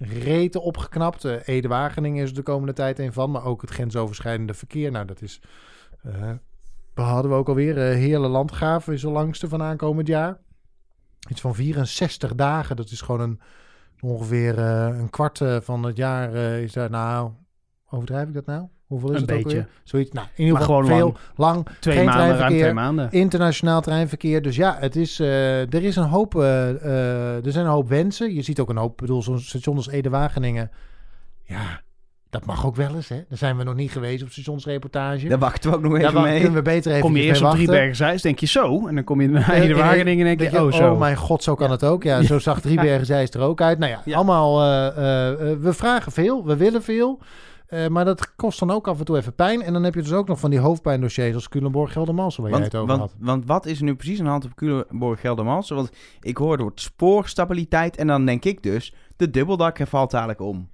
reten opgeknapt. Eh, Ede-Wageningen is de komende tijd een van. Maar ook het grensoverschrijdende verkeer. Nou, dat is... we hadden we ook alweer. eh Heerle Landgraven is de langste van aankomend jaar. Iets van 64 dagen. Dat is gewoon een, ongeveer een kwart van het jaar. is daar nou. Overdrijf ik dat nou? Hoeveel is Een het ook beetje. weer? Zoiets. Nou, in ieder geval gewoon veel, lang. Twee Geen maanden, ruim treinverkeer. twee maanden. Internationaal treinverkeer. Dus ja, het is, eh, er is een hoop. eh, eh, er zijn een hoop wensen. Je ziet ook een hoop. Ik bedoel, zo'n station als Ede-Wageningen. Ja, dat mag ook wel eens. Hè? Daar zijn we nog niet geweest op stationsreportage. Daar wachten we ook nog even mee. kunnen we beter even Kom je eerst op Driebergen-Zeist, denk je zo. En dan kom je naar Eh, de Wageningen en denk je, oh zo. Oh mijn god, zo kan het ook. Ja, zo zag Driebergen Zeist er ook uit. Nou ja, Ja. allemaal... eh, eh, eh, we vragen veel, we willen veel. Eh, maar dat kost dan ook af en toe even pijn. En dan heb je dus ook nog van die hoofdpijndossiers als Culemborg, Geldermalsen, waar jij Want, het over want, had. want wat is er nu precies aan de hand op Culemborg Geldermalsen? Want ik hoor het woord spoorstabiliteit en dan denk ik dus, de dubbeldakker valt dadelijk om.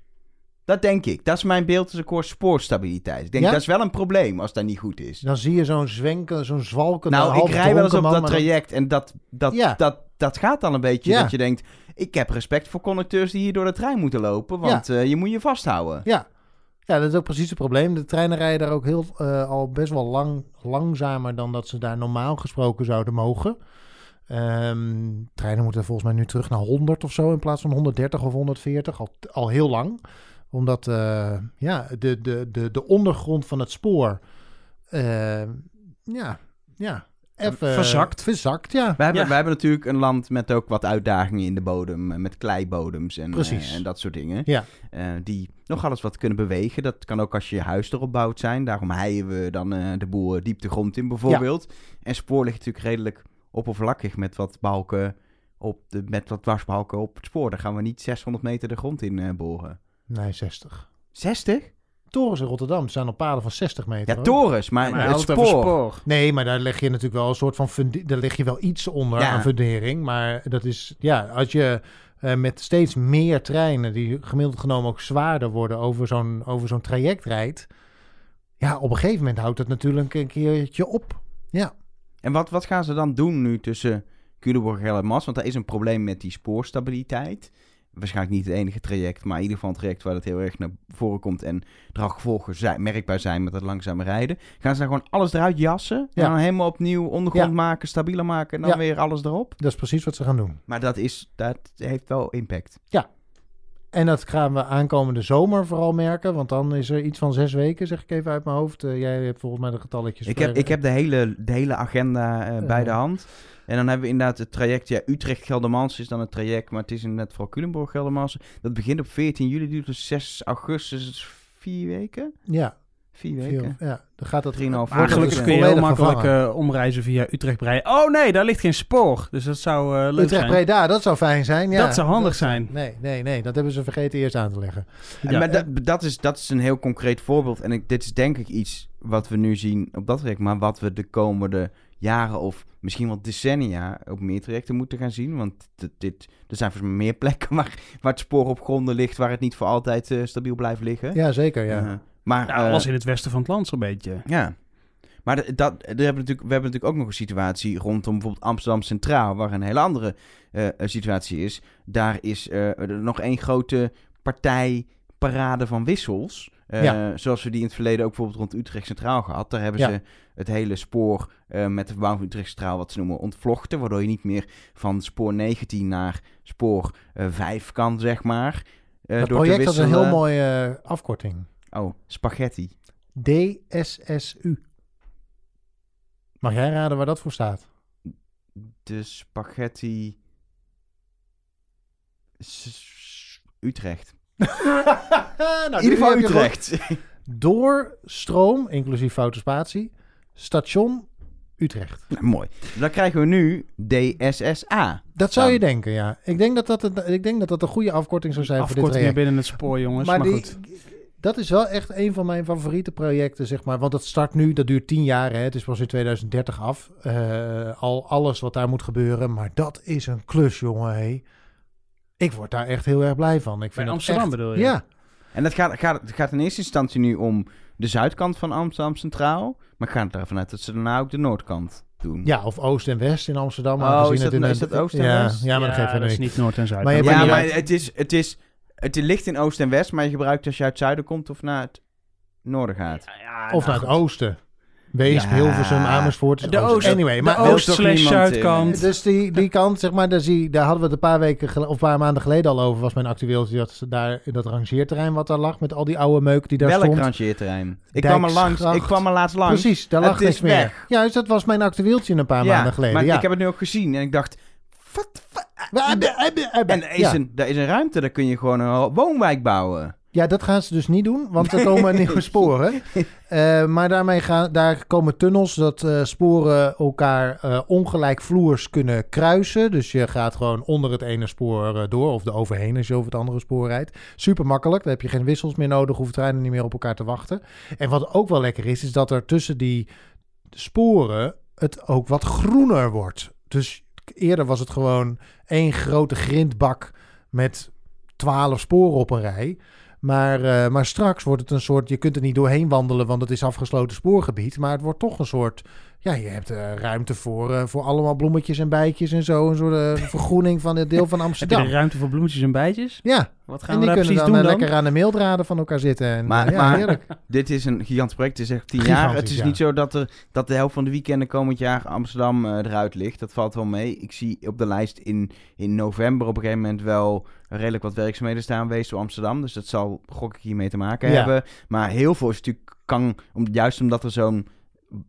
Dat denk ik. Dat is mijn beeld als ik hoor spoorstabiliteit. Ik denk, Ja? dat is wel een probleem als dat niet goed is. Dan zie je zo'n zwenken, zo'n zwalkende, nou, ik rij wel eens op dat traject en dat, dat, Ja. dat, dat gaat dan een beetje Ja. dat je denkt, ik heb respect voor conducteurs die hier door de trein moeten lopen, want eh, je moet je vasthouden. Ja. Ja, dat is ook precies het probleem. De treinen rijden daar ook heel, eh, al best wel lang langzamer dan dat ze daar normaal gesproken zouden mogen. Ehm, treinen moeten volgens mij nu terug naar 100 of zo in plaats van 130 of 140. Al, al heel lang. Omdat eh, ja, de, de, de, de ondergrond van het spoor eh, ja, ja, even Verzakt. Verzakt, ja. We hebben, Ja. hebben natuurlijk een land met ook wat uitdagingen in de bodem. eh, Met kleibodems en, Precies. eh, en dat soort dingen. Ja. Eh, die nogal eens wat kunnen bewegen. Dat kan ook als je huis erop bouwt zijn. Daarom heien we dan eh, de boel diep de grond in bijvoorbeeld. En spoor ligt natuurlijk redelijk oppervlakkig met wat balken op de, met wat dwarsbalken op het spoor. Daar gaan we niet 600 meter de grond in eh, boren. Nee, 60. 60? Torens in Rotterdam staan op paden van 60 meter. Ja, hoor. torens, maar, het spoor. spoor. Nee, maar daar leg je natuurlijk wel een soort van daar leg je wel iets onder Ja. aan fundering. Maar dat is ja, als je eh, met steeds meer treinen die gemiddeld genomen ook zwaarder worden over zo'n over zo'n traject rijdt. Ja, op een gegeven moment houdt het natuurlijk een keertje op. Ja. En wat, wat gaan ze dan doen nu tussen Culemborg en Mas? Want er is een probleem met die spoorstabiliteit. Waarschijnlijk niet het enige traject, maar in ieder geval een traject waar het heel erg naar voren komt en er al gevolgen zijn, merkbaar zijn met het langzame rijden. Gaan ze dan gewoon alles eruit jassen Ja. en dan helemaal opnieuw ondergrond Ja. maken, stabieler maken en dan Ja. weer alles erop? Dat is precies wat ze gaan doen. Maar dat, is, dat heeft wel impact. En dat gaan we aankomende zomer vooral merken. Want dan is er iets van zes weken, zeg ik even uit mijn hoofd. Eh, jij hebt volgens mij de getalletjes. Ik heb, bij- ik heb de, hele, de hele agenda eh, bij de hand. En dan hebben we inderdaad het traject, ja, Utrecht-Geldermans is dan het traject, maar het is inderdaad vooral Culemborg-Geldermans. Dat begint op 14 juli, duurt dus 6 augustus, dus vier weken? Ja, Vier veel, weken. ja, dan gaat dat... Drieënhalf wordt maanden. het Gelukkig dus kun je heel makkelijk eh, omreizen via Utrecht Breien. Oh nee, daar ligt geen spoor. Dus dat zou eh, leuk Utrecht zijn. Breda, dat zou fijn zijn. Ja. Dat zou handig zijn. Nee, nee, nee, dat hebben ze vergeten eerst aan te leggen. Ja. maar dat, dat, is, dat is een heel concreet voorbeeld. En ik, dit is denk ik iets wat we nu zien op dat traject, maar wat we de komende jaren of misschien wel decennia op meer trajecten moeten gaan zien. Want dit, dit, er zijn volgens mij meer plekken waar, waar het spoor op gronden ligt, waar het niet voor altijd eh, stabiel blijft liggen. Ja, zeker, ja. Eh, maar, eh, alles in het westen van het land zo'n beetje. Ja. Maar de- dat, we, hebben natuurlijk, we hebben natuurlijk ook nog een situatie rondom bijvoorbeeld Amsterdam Centraal, waar een hele andere eh, eh, situatie is. Daar is eh, er nog één grote partijparade van wissels. Eh, Ja. Zoals we die in het verleden ook bijvoorbeeld rond Utrecht Centraal gehad. Daar hebben Ja. ze het hele spoor eh, met de verbouwing van Utrecht Centraal, wat ze noemen, ontvlochten. Waardoor je niet meer van spoor 19 naar spoor eh 5 kan, zeg maar. Eh, dat door te project had een heel mooie eh, afkorting. Oh, spaghetti. DSSU. Mag jij raden waar dat voor staat? De spaghetti. S- s- Utrecht. nou, In ieder geval Utrecht. Doorstroom, inclusief foute spatie, station Utrecht. nou, mooi. Dan krijgen we nu DSSA. Dat zou je denken, ja. Ik denk dat dat, een, ik denk dat, dat een goede afkorting zou zijn voor dit Afkortingen traject. binnen het spoor, jongens. Maar, Maar, die, goed. Dat is wel echt een van mijn favoriete projecten, zeg maar. Want dat start nu, dat duurt tien jaar, hè. Het is pas in 2030 af. Eh, al alles wat daar moet gebeuren. Maar dat is een klus, jongen, hé. Ik word daar echt heel erg blij van. Ik vind Bij het Amsterdam echt- bedoel je? Ja, En dat gaat, gaat, het gaat in eerste instantie nu om de zuidkant van Amsterdam Centraal. Maar ik ga ervan uit dat ze daarna ook de noordkant doen. ja, of Oost en West in Amsterdam. Oh, is het dat- in is een- dat Oost en ja, West? Ja, maar dat geeft dat verder is niet. Noord en Zuid. Maar je Ja, maar het is, het is... Het ligt in oost en west, maar je gebruikt als je uit het zuiden komt of naar het noorden gaat. Ja, Of nou naar het oosten. Weesp, Ja. Hilversum, Amersfoort. is De oost, Anyway, de maar wil oost slash niemand, zuidkant. Dus die, die kant, zeg maar, daar, zie, daar hadden we het een paar weken gel- of een paar maanden geleden al over. Was mijn actueel dat ze daar in dat rangeerterrein wat daar lag met al die oude meuk die daar Welk stond. rangeerterrein? Ik kwam er langs. Ik kwam er laatst langs. Precies, daar Het lag is niks meer. weg. Juist, dat was mijn actueeltje een paar maanden geleden. maar ja. ik heb het nu ook gezien en ik dacht... Wat, wat- En En er is, een, er is een ruimte, daar kun je gewoon een woonwijk bouwen. Ja, dat gaan ze dus niet doen, want er komen nieuwe sporen. Eh, maar daarmee gaan, daar komen tunnels dat eh, sporen elkaar eh ongelijkvloers kunnen kruisen. Dus je gaat gewoon onder het ene spoor eh, door, of er overheen als je over het andere spoor rijdt. Super makkelijk, dan heb je geen wissels meer nodig, hoeven treinen niet meer op elkaar te wachten. En wat ook wel lekker is, is dat er tussen die sporen het ook wat groener wordt. Dus eerder was het gewoon één grote grindbak met twaalf sporen op een rij. Maar, eh, maar straks wordt het een soort, je kunt er niet doorheen wandelen, want het is afgesloten spoorgebied. Maar het wordt toch een soort Ja, je hebt eh, ruimte voor, eh, voor allemaal bloemetjes en bijtjes en zo. Een soort eh, vergroening van het deel van Heb je Amsterdam. er ruimte voor bloemetjes en bijtjes? Ja, Wat gaan en we daar kunnen precies dan doen dan? lekker aan de meeldraden van elkaar zitten. En, Maar- ja, maar- heerlijk. Dit is een gigantisch project. Het is echt tien Gigantisch, jaar. Het is ja. niet zo dat, er, dat de helft van de weekenden komend jaar Amsterdam eh, eruit ligt. Dat valt wel mee. Ik zie op de lijst in, in november op een gegeven moment wel redelijk wat werkzaamheden staan geweest door Amsterdam. Dus dat zal gok ik hiermee te maken Ja. hebben. Maar heel veel is natuurlijk kan, om, juist omdat er zo'n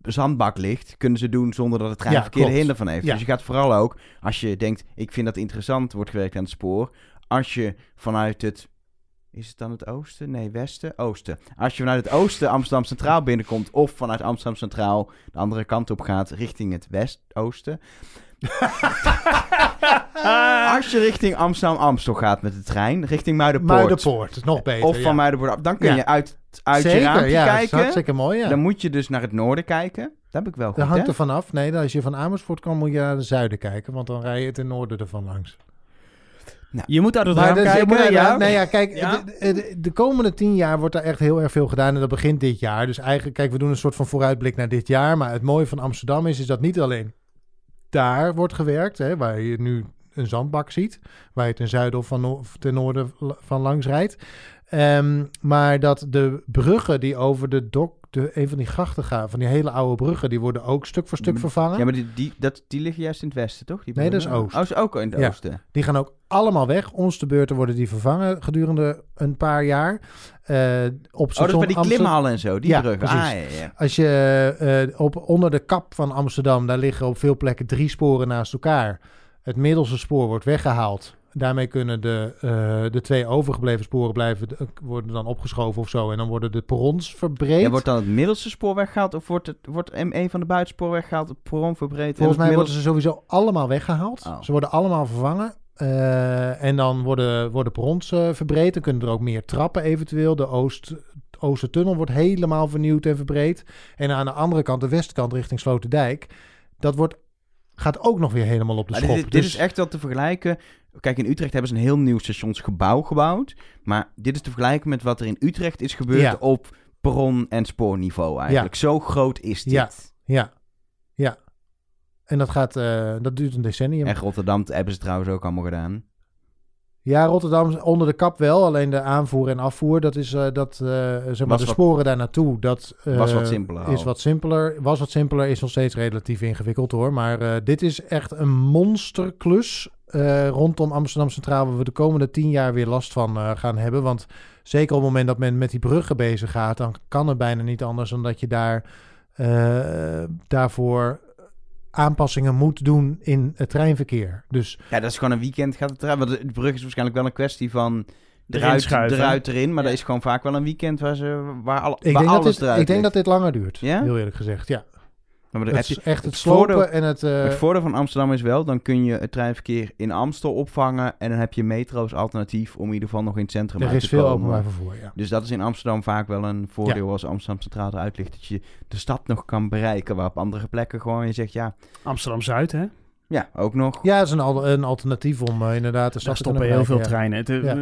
zandbak ligt, kunnen ze doen zonder dat het Ja, er klopt. hinder van heeft. Ja. Dus je gaat vooral ook, als je denkt, ik vind dat interessant, wordt gewerkt aan het spoor. Als je vanuit het is het dan het oosten? Nee, westen? Oosten. Als je vanuit het oosten Amsterdam Centraal binnenkomt... of vanuit Amsterdam Centraal de andere kant op gaat richting het west-oosten... Als je richting Amsterdam-Amstel gaat met de trein, richting Muidenpoort... Muidenpoort, nog beter. of van ja. Muidenpoort dan kun Ja. je uit, uit je Zeker, raampje ja, kijken. hartstikke mooi, ja. Dan moet je dus naar het noorden kijken. Dat heb ik wel goed, Dat hangt hè? er vanaf. Nee, als je van Amersfoort kan, moet je naar het zuiden kijken. Want dan rij je het in noorden ervan langs. Je moet uit het raam is- kijken, ja. Nee, ja, kijk, Ja. De, de, de komende tien jaar wordt er echt heel erg veel gedaan. En dat begint dit jaar. Dus eigenlijk, kijk, we doen een soort van vooruitblik naar dit jaar. Maar het mooie van Amsterdam is, is dat niet alleen daar wordt gewerkt, hè, waar je nu een zandbak ziet, waar je ten zuiden of van of ten noorden van langs rijdt. Ehm, maar dat de bruggen die over de dok, de, een van die grachten gaan, van die hele oude bruggen, die worden ook stuk voor stuk Mm. vervangen. Ja, maar die, die, dat, die liggen juist in het westen, toch? Die Nee, dat is bruggen? oost. Oh, ook in het Ja. oosten. Die gaan ook allemaal weg. Ons de beurten worden die vervangen gedurende een paar jaar. Eh, op Oh, dat is station bij die Amster- klimhallen en zo, die Ja, bruggen. precies. Ah, ja, ja. Als je eh, op, onder de kap van Amsterdam, daar liggen op veel plekken drie sporen naast elkaar. Het middelste spoor wordt weggehaald. Daarmee kunnen de, eh, de twee overgebleven sporen blijven, eh, worden dan opgeschoven of zo. En dan worden de perrons verbreed. Ja, wordt dan het middelste spoor weggehaald of wordt, het, wordt een van de buitenspoor weggehaald, het perron verbreed? en Volgens mij worden ze sowieso allemaal weggehaald. Oh. Ze worden allemaal vervangen. Eh, en dan worden, worden perrons verbreed. Dan kunnen er ook meer trappen eventueel. De Oost, Oostertunnel wordt helemaal vernieuwd en verbreed. En aan de andere kant, de westkant richting Sloterdijk... dat wordt, gaat ook nog weer helemaal op de schop. dit, dit Dus- is echt wel te vergelijken. Kijk, in Utrecht hebben ze een heel nieuw stationsgebouw gebouwd. Maar dit is te vergelijken met wat er in Utrecht is gebeurd Ja. op perron- en spoorniveau eigenlijk. Zo groot is dit. Ja. Ja, ja. En dat, gaat, eh, dat duurt een decennium. En Rotterdam hebben ze trouwens ook allemaal gedaan. Ja, Rotterdam onder de kap wel. Alleen de aanvoer en afvoer, dat is eh, dat, eh, zeg maar, Was de wat- sporen daar naartoe. Dat eh, Was wat simpeler. Is wat simpeler. Was wat simpeler, is nog steeds relatief ingewikkeld hoor. Maar dit is echt een monsterklus rondom Amsterdam Centraal, waar we de komende tien jaar weer last van gaan hebben. Want zeker op het moment dat men met die bruggen bezig gaat, dan kan het bijna niet anders dan dat je daar daarvoor aanpassingen moet doen in het treinverkeer. Dus Ja, dat is gewoon een weekend gaat het eruit. Want de brug is waarschijnlijk wel een kwestie van eruit, schuiven. eruit erin. Maar Ja. dat is gewoon vaak wel een weekend waar, ze, waar, al, ik waar denk, dat alles dit, eruit ik denk dat dit langer duurt, Ja? heel eerlijk gezegd. Ja, Maar dan het heb is je, echt het het voordeel- slopen en het... eh, het voordeel van Amsterdam is wel, dan kun je het treinverkeer in Amstel opvangen. En dan heb je metro's alternatief om in ieder geval nog in het centrum er uit is te veel komen. openbaar vervoer, ja. Dus dat is in Amsterdam vaak wel een voordeel als Amsterdam Centraal eruit ligt. Dat je de stad nog kan bereiken. Waar op andere plekken gewoon je zegt, ja, Amsterdam-Zuid, hè? ja, ook nog. Ja, het is een, al- een alternatief om eh, inderdaad de stad Daar te stoppen heel veel treinen. Het, eh, Ja.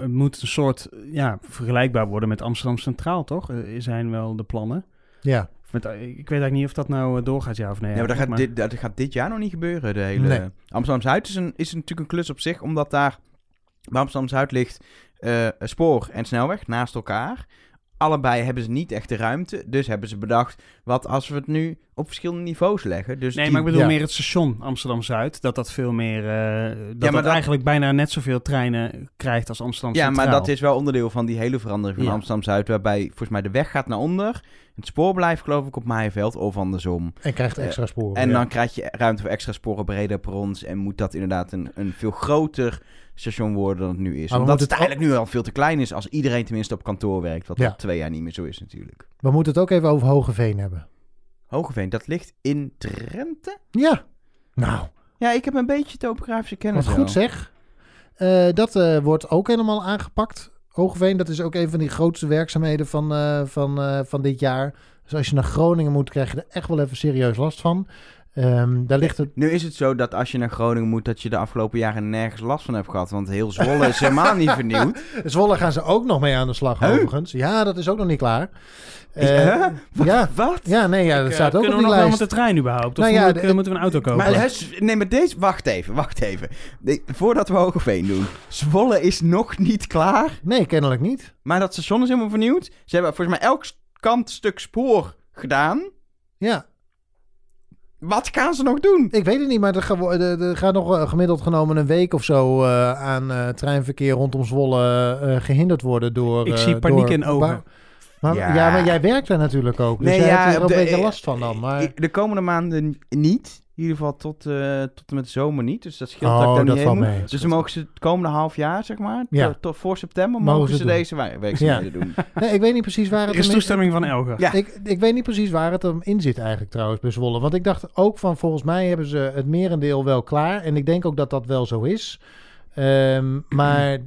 het moet een soort, ja, vergelijkbaar worden met Amsterdam Centraal, toch? Eh, zijn wel de plannen. Ja. Met, eh, ik weet eigenlijk niet of dat nou eh, doorgaat, ja of nee. Ja, maar dat gaat, dit, dat gaat dit jaar nog niet gebeuren. De hele... Nee. Amsterdam-Zuid is, een, is natuurlijk een klus op zich, omdat daar bij Amsterdam-Zuid ligt eh, spoor en snelweg naast elkaar. Allebei hebben ze niet echt de ruimte, dus hebben ze bedacht, wat als we het nu op verschillende niveaus leggen. Dus Nee, die- maar ik bedoel ja. meer het station Amsterdam-Zuid. Dat dat veel meer... eh, dat maar dat dat- eigenlijk bijna net zoveel treinen krijgt als Amsterdam Ja, Centraal. maar dat is wel onderdeel van die hele verandering van Ja. Amsterdam-Zuid, waarbij volgens mij de weg gaat naar onder. Het spoor blijft geloof ik op Maaiveld of andersom. En krijgt extra sporen. En ja. dan krijg je ruimte voor extra sporen, breder perrons. En moet dat inderdaad een, een veel groter station worden dan het nu is. Maar Omdat het het eigenlijk nu al veel te klein is als iedereen tenminste op kantoor werkt. Wat Ja. al twee jaar niet meer zo is natuurlijk. We moeten het ook even over Hogeveen hebben. Hogeveen, dat ligt in Drenthe? Ja. Nou, Ja, ik heb een beetje topografische wat kennis. goed wel. zeg. Eh, dat eh, wordt ook helemaal aangepakt. Hogeveen, dat is ook een van die grootste werkzaamheden van, eh, van, van dit jaar. Dus als je naar Groningen moet, krijg je er echt wel even serieus last van. Ehm, daar ligt het... Nu is het zo dat als je naar Groningen moet, dat je de afgelopen jaren nergens last van hebt gehad. Want heel Zwolle is helemaal niet vernieuwd. Zwolle gaan ze ook nog mee aan de slag, Huh? overigens. Ja, dat is ook nog niet klaar. Eh, Huh? ja. Wat? ja, nee, ja, dat Ik, eh, staat ook op kunnen die we nog wel lijst. met de trein überhaupt? Of Nou ja, moet ik, eh, de- moeten we een auto kopen? Maar, nee, maar deze... Wacht even, wacht even. Nee, voordat we Hogeveen doen. Zwolle is nog niet klaar. Nee, kennelijk niet. Maar dat station is helemaal vernieuwd. Ze hebben volgens mij elk kant stuk spoor gedaan. Ja, Wat gaan ze nog doen? ik weet het niet, maar er, ga- er, er gaat nog eh, gemiddeld genomen een week of zo eh, aan eh, treinverkeer rondom Zwolle eh, gehinderd worden door... Ik eh, zie paniek door- in ogen. Maar, Ja. ja. maar jij werkt daar natuurlijk ook. Dus jij hebt er ook een de- beetje last van dan. Maar... De komende maanden niet. In ieder geval tot, eh, tot en met de zomer niet. Dus dat scheelt Oh, dat ik daar dat niet heen mee. Dus dan mogen ze het komende half jaar, zeg maar, Ja. tot, tot voor september, Mogen mogen ze deze wa- werkzaamheden doen. Nee, ik weet niet precies waar het Er is hem in- toestemming van Elger. Ja. Ik, ik weet niet precies waar het hem in zit eigenlijk trouwens bij Zwolle. Want ik dacht ook van volgens mij hebben ze het merendeel wel klaar. En ik denk ook dat dat wel zo is. Ehm, maar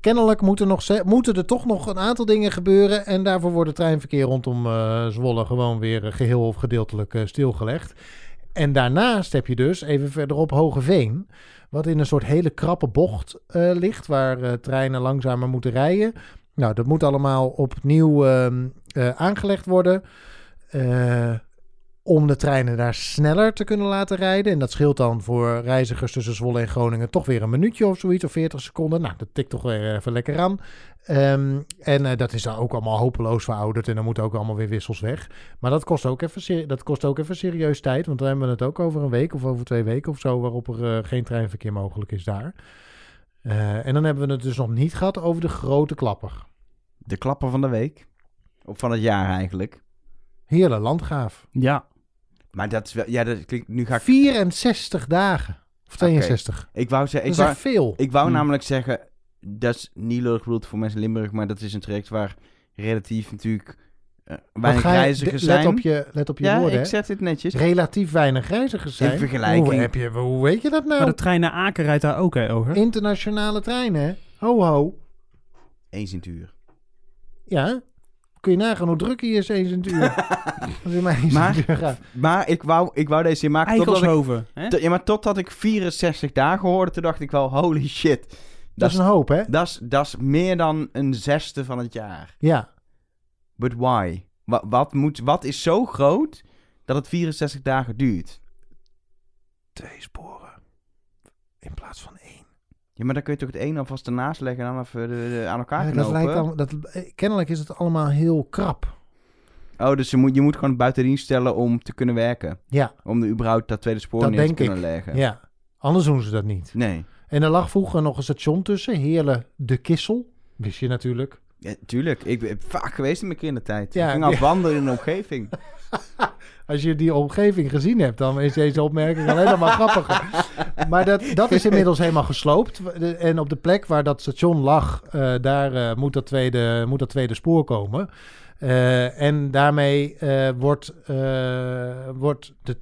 kennelijk moeten, nog, moeten er toch nog een aantal dingen gebeuren. En daarvoor wordt het treinverkeer rondom eh, Zwolle gewoon weer eh, geheel of gedeeltelijk eh, stilgelegd. En daarnaast heb je dus even verderop Hogeveen. Wat in een soort hele krappe bocht eh, ligt. Waar eh, treinen langzamer moeten rijden. Nou, dat moet allemaal opnieuw ehm, eh, aangelegd worden. Om de treinen daar sneller te kunnen laten rijden. En dat scheelt dan voor reizigers tussen Zwolle en Groningen toch weer een minuutje of zoiets, of 40 seconden. Nou, dat tikt toch weer even lekker aan. Ehm, en eh, dat is dan ook allemaal hopeloos verouderd en dan moeten ook allemaal weer wissels weg. Maar dat kost ook even, dat kost ook even serieus tijd, want dan hebben we het ook over een week of over twee weken of zo, waarop er eh, geen treinverkeer mogelijk is daar. Eh, en dan hebben we het dus nog niet gehad over de grote klapper. De klapper van de week. Of van het jaar eigenlijk. Heerle Landgraaf. Ja. Maar dat is wel... Ja, dat klinkt... Nu ga ik... 64 dagen. Of 62. Ik wou zeggen... Dat Ik is wou, veel. ik wou Hmm. namelijk zeggen... Dat is niet lullig bedoeld voor mensen in Limburg, maar dat is een traject waar relatief natuurlijk eh, weinig ga je- reizigers let zijn. Op je, let op je ja, woorden. ik zet dit netjes. Relatief weinig reizigers zijn. In vergelijking- Hoe, heb je, hoe weet je dat nou? Maar de trein naar Aken rijdt daar ook, hè, Elger? Internationale treinen, hè? Ho, ho. Eens in het uur. Ja. Kun je nagaan hoe druk hier is eens het uur. Als je maar eens Maar- ik wou, ik wou deze hier maken totdat ik, Eikelshoven. hè? to- ja, maar totdat ik 64 dagen hoorde, toen dacht ik wel, holy shit. Dat is een hoop, hè? Dat is, dat is meer dan een zesde van het jaar. Ja. But why? Wat, wat, moet, wat is zo groot dat het 64 dagen duurt? Twee sporen. In plaats van één. Ja, maar dan kun je toch het een alvast ernaast leggen en dan even de, de- aan elkaar knopen? dat lijkt al, dat, kennelijk is het allemaal heel krap. Oh, dus je moet, je moet gewoon buiten dienst stellen om te kunnen werken. Ja, Om de überhaupt dat tweede spoor Dat neer te kunnen ik. leggen. ja. Anders doen ze dat niet. Nee. En er lag vroeger nog een station tussen. Heerlen de Kissel. Wist je natuurlijk. Ja, tuurlijk. Ik ben vaak geweest in mijn kindertijd. Ja, ik ging af wandelen in de omgeving. Als je die omgeving gezien hebt, dan is deze opmerking alleen maar grappiger. Maar dat, dat is inmiddels helemaal gesloopt. En op de plek waar dat station lag, eh, daar eh, moet, dat tweede, moet dat tweede spoor komen. Eh, en daarmee wordt, wordt de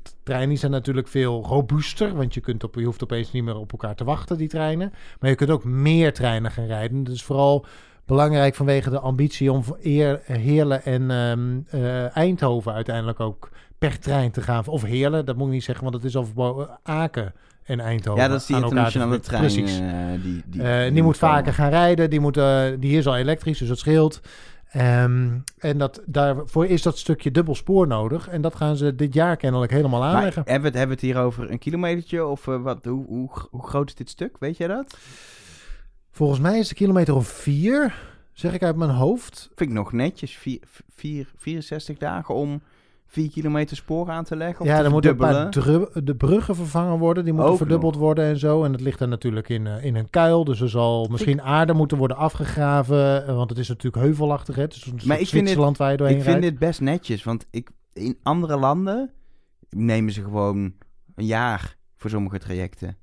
zijn natuurlijk veel robuuster. Want je, kunt op, je hoeft opeens niet meer op elkaar te wachten, die treinen. Maar je kunt ook meer treinen gaan rijden. Dus vooral belangrijk vanwege de ambitie om Eer, Heerlen en ehm, eh, Eindhoven uiteindelijk ook per trein te gaan. Of Heerlen, dat moet ik niet zeggen, want het is al. Aken en Eindhoven. Ja, dat is die internationale trein. Precies. eh, die, die, Eh, die, moet komen. vaker gaan rijden. Die, moet, eh, die is al elektrisch, dus dat scheelt. Ehm, en dat, daarvoor is dat stukje dubbel spoor nodig. En dat gaan ze dit jaar kennelijk helemaal Maar aanleggen. hebben we, het, hebben we het hier over een kilometertje? Of eh, wat, hoe, hoe, hoe groot is dit stuk? Weet jij dat? Volgens mij is de kilometer of vier, zeg ik uit mijn hoofd. Vind ik nog netjes. Vier, vier, 64 dagen om 4 kilometer spoor aan te leggen? Ja, dan moeten een paar de bruggen vervangen worden. Die moeten Ook verdubbeld nog. worden en zo. En dat ligt dan natuurlijk in, eh, in een kuil. Dus er zal misschien aarde moeten worden afgegraven. eh, Want het is natuurlijk heuvelachtig. Hè? Het is een soort ik dit- Zwitserland waar je doorheen Ik vind dit best netjes. Want ik, in andere landen nemen ze gewoon een jaar voor sommige trajecten.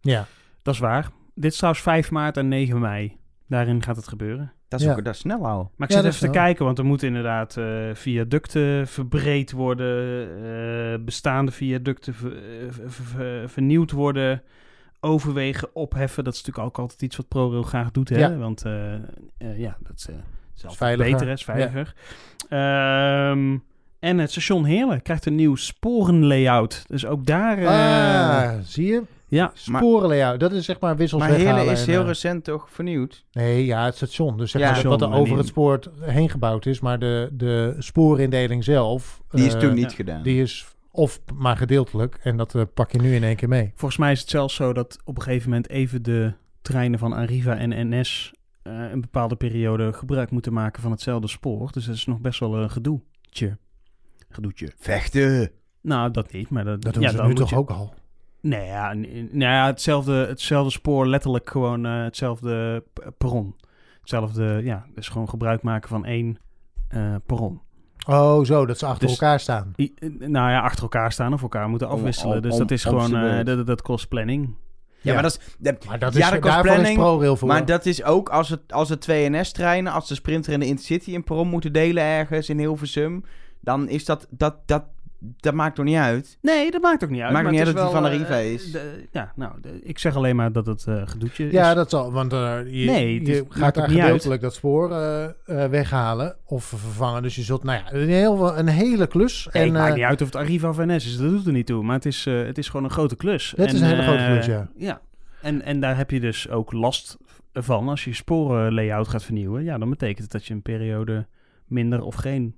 Ja. Dat is waar. Dit is trouwens 5 maart en 9 mei. Daarin gaat het gebeuren. Dat is, Ja. ook, dat is snel al. Maar ik zit even te kijken, want er moeten inderdaad eh, viaducten verbreed worden, eh, bestaande viaducten ver- eh, ver- ver- vernieuwd worden, overwegen opheffen. Dat is natuurlijk ook altijd iets wat ProRail graag doet, hè? Ja. Want ja, dat is, is altijd veiliger. beter, is veiliger. Ehm, En het station Heerlen krijgt een nieuw sporenlayout. Dus ook daar... ah, zie je? Ja, Sporenlayout. Dat is zeg maar wissels Maar. Heerlen is en, heel eh, recent toch vernieuwd? Nee, ja, het station. Dus zeg Ja, maar station, wat er over niet- het spoor heen gebouwd is. Maar de, de spoorindeling zelf... Die is eh, toen niet gedaan. Die is of maar gedeeltelijk. En dat eh, pak je nu in één keer mee. volgens mij is het zelfs zo dat op een gegeven moment even de treinen van Arriva en NS... eh, een bepaalde periode gebruik moeten maken van hetzelfde spoor. Dus dat is nog best wel een gedoetje. Gedoetje. Vechten! Nou, dat niet, maar dat, Dat doen ja, ze dan nu toch je- ook al? Nee, ja, nou ja hetzelfde, hetzelfde spoor, letterlijk gewoon eh, hetzelfde perron. Hetzelfde, ja, dus gewoon gebruik maken van één eh, perron. Oh, zo. Dat ze achter Dus- elkaar staan. I- nou ja, achter elkaar staan of elkaar moeten Om- afwisselen. om- dus dat is gewoon, eh, dat, dat kost planning. Ja, Ja. maar dat is... dat- Maar dat ja, is, dat kost planning, ProRail voor. Maar dat is ook als het, als het twee NS-treinen, als de Sprinter en de Intercity een perron moeten delen ergens in Hilversum, dan is dat, dat, dat, dat maakt toch niet uit? Nee, dat maakt ook niet uit. Maakt maar niet het uit dat die wel, van eh, Arriva is. de- ja, nou, de- ik zeg alleen maar dat het eh gedoetje Ja, is. dat zal. Want eh, je, Nee, je gaat daar uit. gedeeltelijk dat spoor eh, eh, weghalen of vervangen. Dus je zult, nou ja, een, heel, een hele klus. Nee, en, het maakt eh, niet uit of het Arriva of NS is, dat doet er niet toe. Maar het is, eh, het is gewoon een grote klus. Het is een hele grote eh, klus, ja. Ja, en, en daar heb je dus ook last van als je sporenlayout gaat vernieuwen. Ja, dan betekent het dat je een periode minder of geen...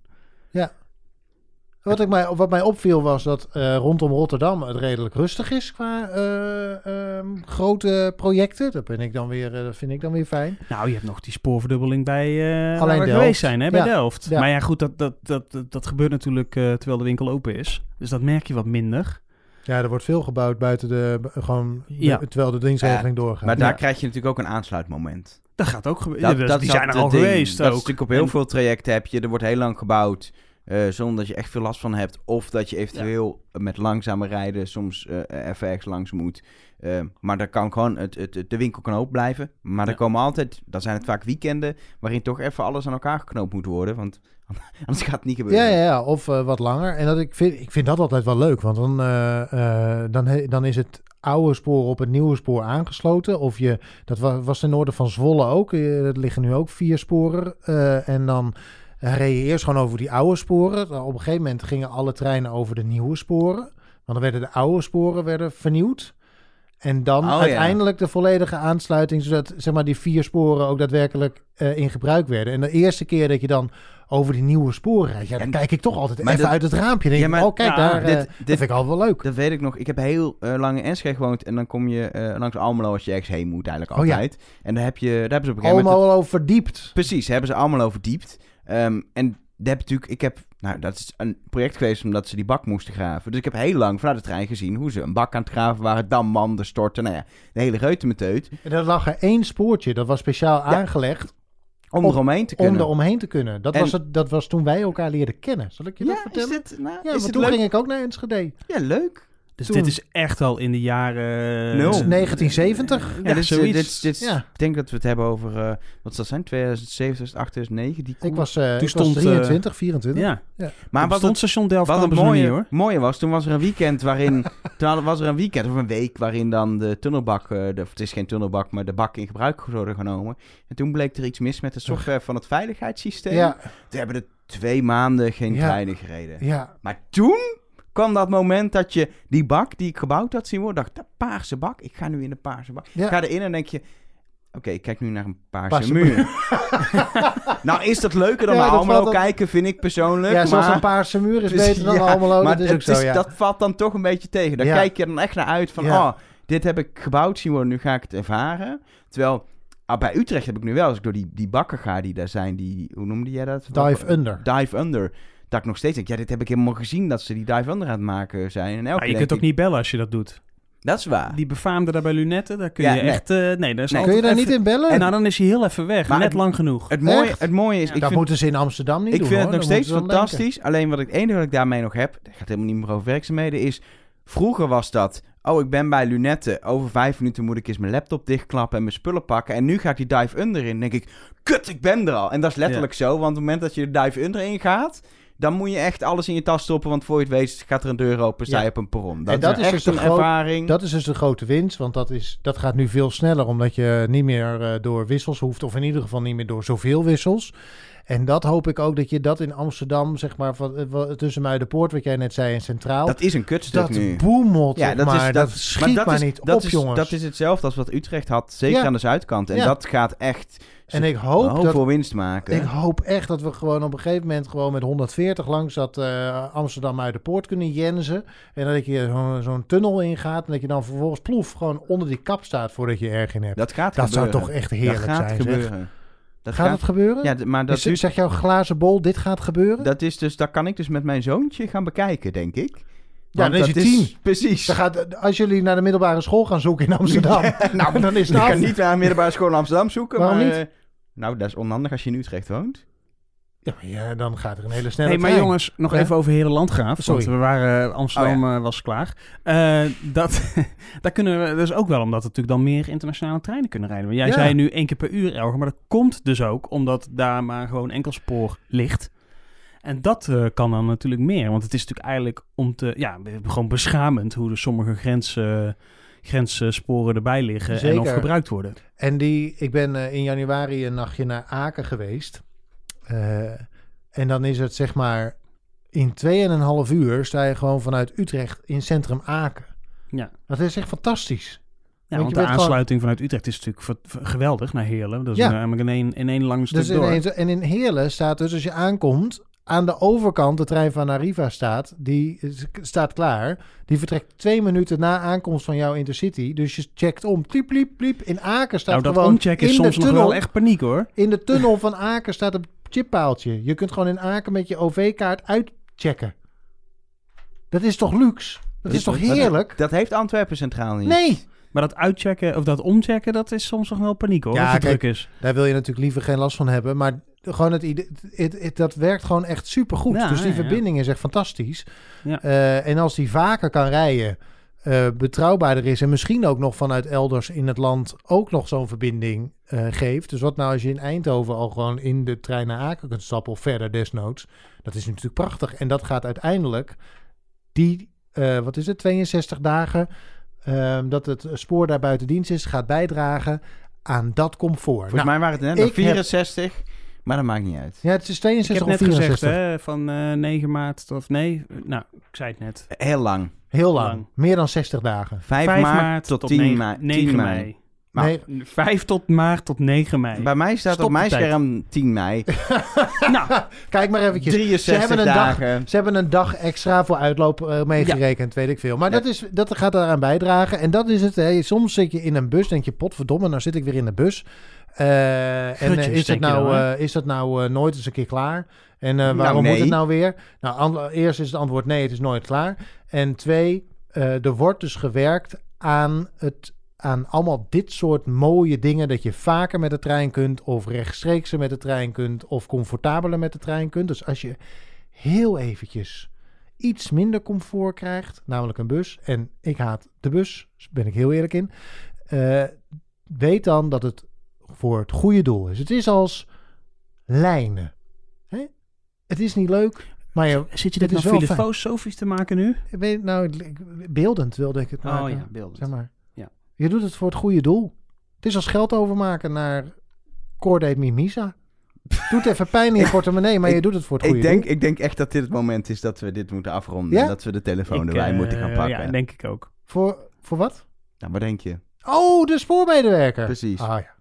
Wat, ik mij, wat mij opviel was dat eh, rondom Rotterdam het redelijk rustig is qua eh, ehm, grote projecten. Dat, ben ik dan weer, eh, dat vind ik dan weer fijn. Nou, je hebt nog die spoorverdubbeling bij uh, Alleen waar we Delft. geweest zijn, hè, bij Ja, Delft. ja. Maar ja, goed, dat, dat, dat, dat, dat gebeurt natuurlijk eh, terwijl de winkel open is. Dus dat merk je wat minder. Ja, er wordt veel gebouwd buiten de, gewoon, Ja. terwijl de dienstregeling doorgaat. Maar daar Ja. krijg je natuurlijk ook een aansluitmoment. Dat gaat ook gebeuren. Dat die zijn er al ding. geweest Dat is ook. natuurlijk op heel En- veel trajecten heb je, er wordt heel lang gebouwd. Eh, zonder dat je echt veel last van hebt. Of dat je eventueel met langzamer rijden soms eh, even ergens langs moet. Eh, maar dan kan gewoon het, het, het- de winkel kan open blijven. Maar er komen altijd, dan zijn het vaak weekenden... waarin toch even alles aan elkaar geknoopt moet worden. Want anders gaat het niet gebeuren. Ja, ja, ja, of eh, wat langer. En dat ik, vind, ik vind dat altijd wel leuk, want dan, eh, dan, dan is het oude spoor op het nieuwe spoor aangesloten. Of je, dat was, ten noorden van Zwolle ook. Er liggen nu ook vier sporen. En dan reed je eerst gewoon over die oude sporen. Dan op een gegeven moment gingen alle treinen over de nieuwe sporen. Want dan werden de oude sporen werden vernieuwd. En dan Oh, ja. uiteindelijk de volledige aansluiting, zodat zeg maar, die vier sporen ook daadwerkelijk eh, in gebruik werden. En de eerste keer dat je dan over die nieuwe sporen rijdt, ja, dan En- kijk ik toch altijd maar even dat- uit het raampje. en Denk Ja, ik, maar- oh kijk, daar, dit- eh, dit- dat vind ik altijd wel leuk. Dat weet ik nog. Ik heb heel eh, lang in Enschede gewoond. En dan kom je eh, langs Almelo als je ergens heen moet eigenlijk Oh, ja. altijd. En daar, heb je, daar hebben ze op een gegeven moment... Allemaal al verdiept. Precies, hebben ze allemaal over verdiept. Ehm, en dat heb natuurlijk, ik heb, nou, dat is een project geweest omdat ze die bak moesten graven. Dus ik heb heel lang vanuit de trein gezien hoe ze een bak aan het graven waren, damwanden storten, nou ja, de hele reutemeteut. En er lag er één spoortje, dat was speciaal aangelegd Om Om- eromheen te om kunnen. er omheen te kunnen. Dat, En- was het, dat was toen wij elkaar leerden kennen. Zal ik je dat vertellen? is dit, nou, ja, is want het toen leuk? ging ik ook naar Enschede. Ja, leuk. Dus Toen- dit is echt al in de jaren... Nul. eh, 1970? Ja, Ja, dit is, zoiets. dit is- dit Ja. Ik denk dat we het hebben over, eh, wat zal zijn, 2007, 2008, 2009. Die Ik was, eh, ik was stond, eh, 23, 24. Ja, maar wat stond het, station Delft wat het niet, mooie, hoor. mooie was, toen was er een weekend waarin, toen hadden- was er een weekend of een week waarin dan de tunnelbak, eh, de, of het is geen tunnelbak, maar de bak in gebruik worden genomen. En toen bleek er iets mis met de software van het veiligheidssysteem. Ja, Toen hebben er twee maanden geen Ja. treinen gereden. ja. Maar toen kwam dat moment dat je die bak die ik gebouwd had zien worden, dacht, de paarse bak, ik ga nu in de paarse bak. Ja. Ga erin en denk je, oké, ik kijk nu naar een paarse, Paarse muur. nou is dat leuker dan Ja, naar Almelo dan- kijken, vind ik persoonlijk. ja, zoals maar... een paarse muur is beter dan ja, Almelo. maar dat is ook zo, is- ja. dat valt dan toch een beetje tegen. Dan Ja. kijk je dan echt naar uit van, oh, dit heb ik gebouwd zien worden, nu ga ik het ervaren. Terwijl, ah, bij Utrecht heb ik nu wel, als ik door die, die bakken ga die daar zijn, die, hoe noemde jij dat? Dive under. Dive Under. Dat ik nog steeds denk, ja, dit heb ik helemaal gezien dat ze die Dive Under aan het maken zijn. En elke Maar je kunt ook ik, niet bellen als je dat doet. Dat is waar. Die befaamde daar bij Lunetten, daar kun Ja, je nee. echt... eh, nee, daar is Nee. Kun je daar niet in bellen? En nou, dan is hij heel even weg. Maar net het- lang genoeg. Het mooie, Echt? het mooie is, Ja. ik dat vind, moeten ze in Amsterdam niet ik doen, vind het nog Dan steeds fantastisch. Alleen wat ik het enige wat ik daarmee nog heb, het gaat helemaal niet meer over werkzaamheden, is vroeger was dat, oh ik ben bij Lunetten, over vijf minuten moet ik eens mijn laptop dichtklappen en mijn spullen pakken. En nu ga ik die dive under in, denk ik, kut, ik ben er al. En dat is letterlijk zo, want op het moment dat je de dive under in gaat, dan moet je echt alles in je tas stoppen, want voor je het weet gaat er een deur open, sta je Ja. op een perron. Dat, En dat is echt dus de een ervaring. Dat is dus de grote winst, want dat, is, dat gaat nu veel sneller, omdat je niet meer eh, door wissels hoeft, of in ieder geval niet meer door zoveel wissels. En dat hoop ik ook dat je dat in Amsterdam, zeg maar, van, eh, tussen Muidenpoort, wat jij net zei, en Centraal, Dat is een kutstuk dat nu. boemelt Ja, dat maar. Dat, dat- schiet maar, dat is, niet dat op, is, jongens. Dat is hetzelfde als wat Utrecht had, zeker Ja. aan de zuidkant. En Ja. dat gaat echt en ik hoop hoop dat voor winst maken. Ik hoop echt dat we gewoon op een gegeven moment gewoon met 140 langs dat eh, Amsterdam uit de poort kunnen jensen. En dat je zo'n zo'n tunnel ingaat en dat je dan vervolgens ploef gewoon onder die kap staat voordat je erg in hebt. dat gaat dat zou gebeuren. toch echt heerlijk dat gaat zijn, zeg. Dat gaat, het gebeuren? Ja, maar dat, Is- duurt- zeg jouw glazen bol, dit gaat gebeuren? dat is dus, dat kan ik dus met mijn zoontje gaan bekijken, denk ik. Ja, dan is hij tien. Precies. Dan gaat, als jullie naar de middelbare school gaan zoeken in Amsterdam, nou, dan is het ik af. kan niet naar een middelbare school in Amsterdam zoeken. Waarom maar, niet? eh, nou, dat is onhandig als je in Utrecht woont. Ja, maar ja, dan gaat er een hele snelle Hey, maar trein. jongens, nog Ja? even over Hele Landgraaf. Sorry. Want we waren, Amsterdam Oh eh, was klaar. Eh, dat, daar kunnen we dus ook wel, omdat er natuurlijk dan meer internationale treinen kunnen rijden. Jij Ja. zei nu één keer per uur, Elger, maar dat komt dus ook omdat daar maar gewoon enkel spoor ligt. En dat eh, kan dan natuurlijk meer. Want het is natuurlijk eigenlijk om te, ja, gewoon beschamend hoe er sommige grens, eh, grenssporen erbij liggen en of gebruikt worden. En die, ik ben eh, in januari een nachtje naar Aken geweest. Eh, en dan is het zeg maar in 2,5 uur sta je gewoon vanuit Utrecht in centrum Aken. Ja. Dat is echt fantastisch. Ja, Want de gewoon- aansluiting vanuit Utrecht is natuurlijk geweldig naar Heerlen. Dat is Ja. namelijk in één, in één lang stuk Dus door. en in Heerlen staat dus als je aankomt, aan de overkant de trein van Arriva staat, die staat klaar. Die vertrekt twee minuten na aankomst van jouw Intercity. Dus je checkt om. Pliep, pliep, pliep. In Aken staat Nou, dat gewoon omchecken is soms nog wel echt paniek hoor. In de tunnel van Aken staat een chippaaltje. Je kunt gewoon in Aken met je OV-kaart uitchecken. Dat is toch luxe? Dat is toch heerlijk? Dat heeft Antwerpen Centraal niet. Nee! Maar dat uitchecken of dat omchecken, dat is soms nog wel paniek hoor. Ja, als het kijk, druk is. Daar wil je natuurlijk liever geen last van hebben. Maar gewoon het idee, het, het- dat werkt gewoon echt supergoed. Ja, dus die ja, ja. verbinding is echt fantastisch. Ja. Eh, en als die vaker kan rijden, eh, betrouwbaarder is... en misschien ook nog vanuit elders in het land ook nog zo'n verbinding eh, geeft. Dus wat nou als je in Eindhoven al gewoon in de trein naar Aken kunt stappen... of verder desnoods. Dat is natuurlijk prachtig. En dat gaat uiteindelijk die, eh, wat is het, 62 dagen... ehm, dat het spoor daar buiten dienst is, gaat bijdragen aan dat comfort. Volgens Nou, mij waren het net nog ik heb- 64, maar dat maakt niet uit. Ja, het is Ik 62 heb of net 64. gezegd hè, van eh 9 maart tot... Nee, nou, ik zei het net. Heel lang. Heel lang. Lang. Meer dan 60 dagen. 5, 5 maart, tot 10 9 mei. 9 10 mei. Maar- Nee, 5 tot maart tot 9 mei. Bij mij staat Stop op mijn tijd. scherm 10 mei. nou, kijk maar eventjes. 63 ze, hebben een dag, dagen. ze hebben een dag extra voor uitloop eh, meegerekend, weet ik veel. Maar Ja. dat, is, dat gaat eraan bijdragen. En dat is het. Hè. Soms zit je in een bus, denk je, potverdomme, nou zit ik weer in de bus. Eh, en eh, is, dat nou, eh, is dat nou eh, nooit eens een keer klaar? En Nou, waarom moet nee. het nou weer? Nou, eerst is het antwoord nee, het is nooit klaar. En twee, er wordt dus gewerkt aan het aan allemaal dit soort mooie dingen dat je vaker met de trein kunt of rechtstreeks met de trein kunt of comfortabeler met de trein kunt. Dus als je heel eventjes iets minder comfort krijgt, namelijk een bus, en ik haat de bus, daar ben ik heel eerlijk in, weet dan dat het voor het goede doel is. Het is als lijnen. Hè? Het is niet leuk, maar je, zit je dit nou filosofisch te maken nu? ik weet, nou, beeldend wilde ik het maken. Oh ja, beeld. Zeg maar. Ja. Je doet het voor het goede doel. Het is als geld overmaken naar Cordate Mimisa. Doet even pijn in je portemonnee, maar Ik- je doet het voor het goede Ik denk, doel. ik denk echt dat dit het moment is dat we dit moeten afronden. Ja? En dat we de telefoon Ik, erbij eh, moeten gaan pakken. Ja, denk ik ook. Voor, voor wat? Nou, wat denk je? Oh, de spoormedewerker. Precies. Ah, ja.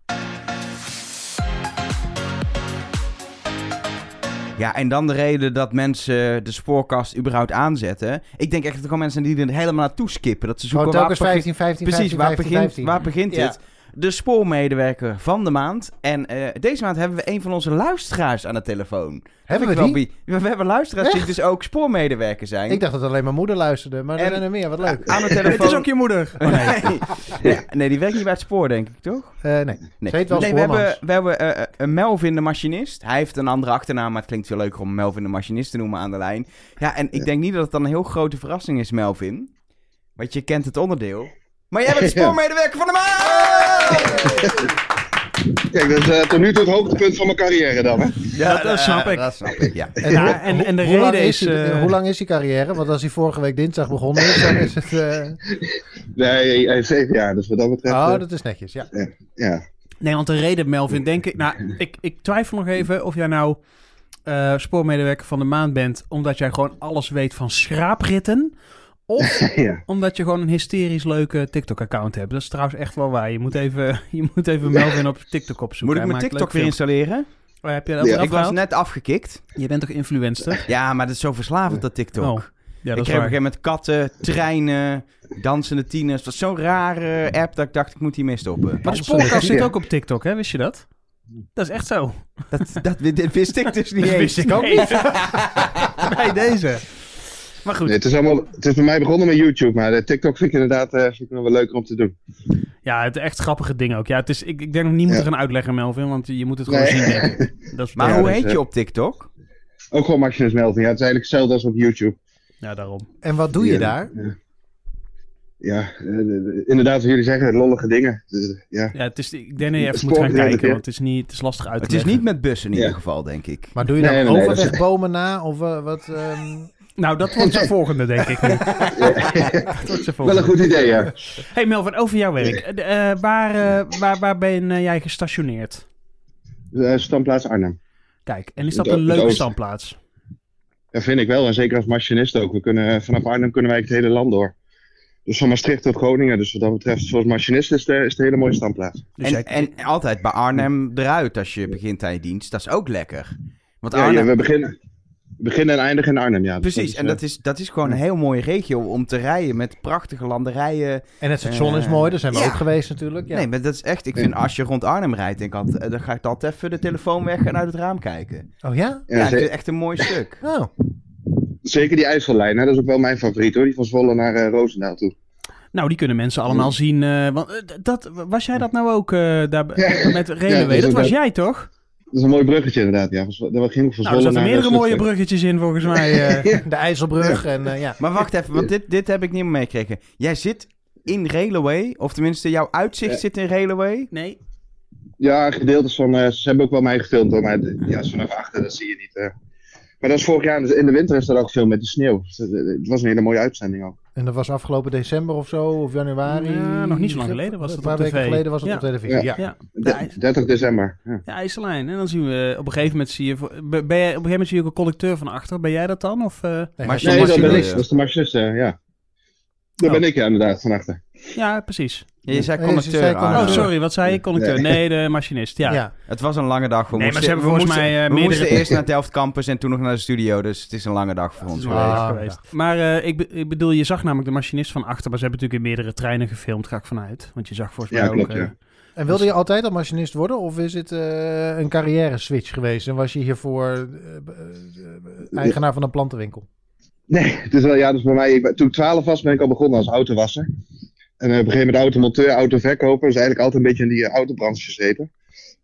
Ja, en dan de reden dat mensen de spoorkast überhaupt aanzetten. Ik denk echt dat er gewoon mensen zijn die er helemaal naartoe skippen. Dat ze zoeken waar, telkens begin- 15, 15, Precies, 15, waar 15, begint, 15. waar begint het? De spoormedewerker van de maand. En eh, deze maand hebben we een van onze luisteraars aan de telefoon. Hebben we die? We hebben luisteraars die dus ook spoormedewerker zijn. Ik dacht dat alleen mijn moeder luisterde, maar er En- zijn er meer. Wat leuk. aan de Het telefoon. is ook je moeder. Oh, nee. nee. nee, die werkt niet bij het spoor, denk ik, toch? Eh, nee. Nee, Ze heet wel nee we hebben, we hebben eh, een Melvin de machinist. Hij heeft een andere achternaam, maar het klinkt veel leuker om Melvin de machinist te noemen aan de lijn. Ja, en ik denk niet dat het dan een heel grote verrassing is, Melvin. Want je kent het onderdeel. Maar jij bent spoormedewerker van de maand! Kijk, dat is eh, tot nu toe het hoogtepunt van mijn carrière dan, hè? Ja, Dat- dat snap ik. Dat snap ik, ja. En, Ja, en, en de hoe, reden is die, eh, hoe lang is die carrière? Want als hij vorige week dinsdag begonnen is, dan is het... eh, Nee, hij is zeven jaar, dus wat dat betreft... Oh, dat is netjes, ja. ja. Nee, want de reden, Melvin, denk ik... Nou, ik, ik twijfel nog even of jij nou eh, spoormedewerker van de maand bent... omdat jij gewoon alles weet van schraapritten... Of ja. omdat je gewoon een hysterisch leuke TikTok-account hebt. Dat is trouwens echt wel waar. Je moet even, je moet even Melvin op TikTok opzoeken. Moet ik mijn TikTok weer installeren? Oh, heb je dat Ja. Ik was net afgekikt. Je bent toch influencer? Ja, maar dat is zo verslavend, dat TikTok. Oh, Ja, ik dat kreeg is op een waar. gegeven moment katten, treinen, dansende tieners. Het was zo'n rare app dat ik dacht, ik moet hiermee stoppen. Maar de spoorkast zit ook op TikTok, hè? Wist je dat? Dat is echt zo. Dat, dat, wist ik dus niet Dat eens. wist ik ook niet. Bij deze. Maar goed. Nee, het, is allemaal, het is bij mij begonnen met YouTube, maar de TikTok vind ik inderdaad eh, vind ik nog wel leuker om te doen. Ja, het echt grappige ding ook. Ja, het is, ik, ik denk nog niet moeten Ja. gaan uitleggen, Melvin, want je moet het gewoon Nee. zien, denk ik. Dat is Maar Ja, hoe dus, heet eh, je op TikTok? Ook gewoon Machinus Melvin. Ja, het is eigenlijk hetzelfde als op YouTube. Ja, daarom. En wat doe je Ja, daar? Ja, ja eh, de- de- inderdaad, wat jullie zeggen, lollige dingen. Dus, ja. Ja, het is, ik denk dat je even moet gaan kijken, want het is, niet, het is lastig uit te Het is niet met bussen in Ja. ieder geval, denk ik. Maar doe je dan Nee, nee, is- na? Of eh, wat? ehm, Nou, dat wordt zijn volgende, denk ik. nu. Dat wordt zijn Wel een goed idee, ja. Hey Melvin, over jouw werk. Eh, eh, waar, eh, waar, waar ben eh, jij gestationeerd? Eh, Standplaats Arnhem. Kijk, en is dat een leuke standplaats? Dat vind ik wel, en zeker als machinist ook. We kunnen, vanaf Arnhem kunnen wij het hele land door. Dus van Maastricht tot Groningen. Dus wat dat betreft, zoals machinist is het, is het een hele mooie standplaats. Dus En, jij- en altijd bij Arnhem eruit als je begint aan je dienst. Dat is ook lekker. Want Ja, Arnhem, ja, we beginnen, beginnen en eindigen in Arnhem, ja. Dus precies, dat en is, dat is, dat is gewoon een heel mooie regio om te rijden met prachtige landerijen. En het station is Eh, mooi, daar zijn we ja. ook geweest natuurlijk. Ja. Nee, maar dat is echt, ik vind als je rond Arnhem rijdt, denk ik altijd, eh, dan ga ik altijd even de telefoon weg en uit het raam kijken. Oh ja? Ja, Ja, het echt een mooi stuk. Oh. Zeker die IJssellijn, hè, dat is ook wel mijn favoriet hoor. Die van Zwolle naar eh, Roosendaal toe. Nou, die kunnen mensen allemaal zien. eh, want, eh, dat, was jij dat nou ook eh, daar, Ja. met Ja, Releway? dat is dat was jij toch? Dat is een mooi bruggetje inderdaad, ja. Dat ging van Nou, er zaten meerdere mooie bruggetjes in volgens mij. eh. De IJsselbrug en eh, ja. Maar wacht even, want dit, dit heb ik niet meer meegekregen. Jij zit in Railway, of tenminste jouw uitzicht Ja. zit in Railway. nee. Ja, gedeeltes van, eh, ze hebben ook wel mij gefilmd hoor, maar ja, vanaf achter, dat zie je niet. eh. Maar dat is vorig jaar, in de winter is dat ook gefilmd met de sneeuw. Dus, Het was een hele mooie uitzending ook. En dat was afgelopen december of zo, of januari. Ja, nog niet zo lang geleden was Een het paar op weken tv. geleden was het Ja. op televisie. Ja. Ja, de, De- IJs, 30 december. Ja. de IJsselijn. En dan zien we op een gegeven moment zie je... Ben ben jij, op een gegeven moment zie je ook een conductor van achter. Ben jij dat dan? Of, eh? Nee, dat ben machinist. ik. Dat is de machinist, eh, ja. Dat Oh. ben ik ja, inderdaad, van achter. Ja, precies. Ja, je zei conducteur. ah, Oh, sorry. Wat zei je? Conducteur? Nee. De machinist. Ja. ja. Het was een lange dag. We Nee, maar ze hebben we volgens moesten, mij, eh, we moesten eerst naar Delft Campus en toen nog naar de studio. Dus het is een lange dag voor ons is geweest. Maar eh, ik, be- ik bedoel, je zag namelijk de machinist van achter. Maar ze hebben natuurlijk in meerdere treinen gefilmd, ga ik vanuit. Want je zag volgens mij klopt, ook... eh, ja. En wilde je altijd al machinist worden? Of is het eh, een carrière switch geweest? En was je hiervoor eh, eh, eigenaar van een plantenwinkel? Nee, het is wel, ja, dus bij mij, ik ben- toen ik 12 was, ben ik al begonnen als autowasser. En op een gegeven moment automonteur, autoverkoper. Dus eigenlijk altijd een beetje in die eh, autobranche gezeten.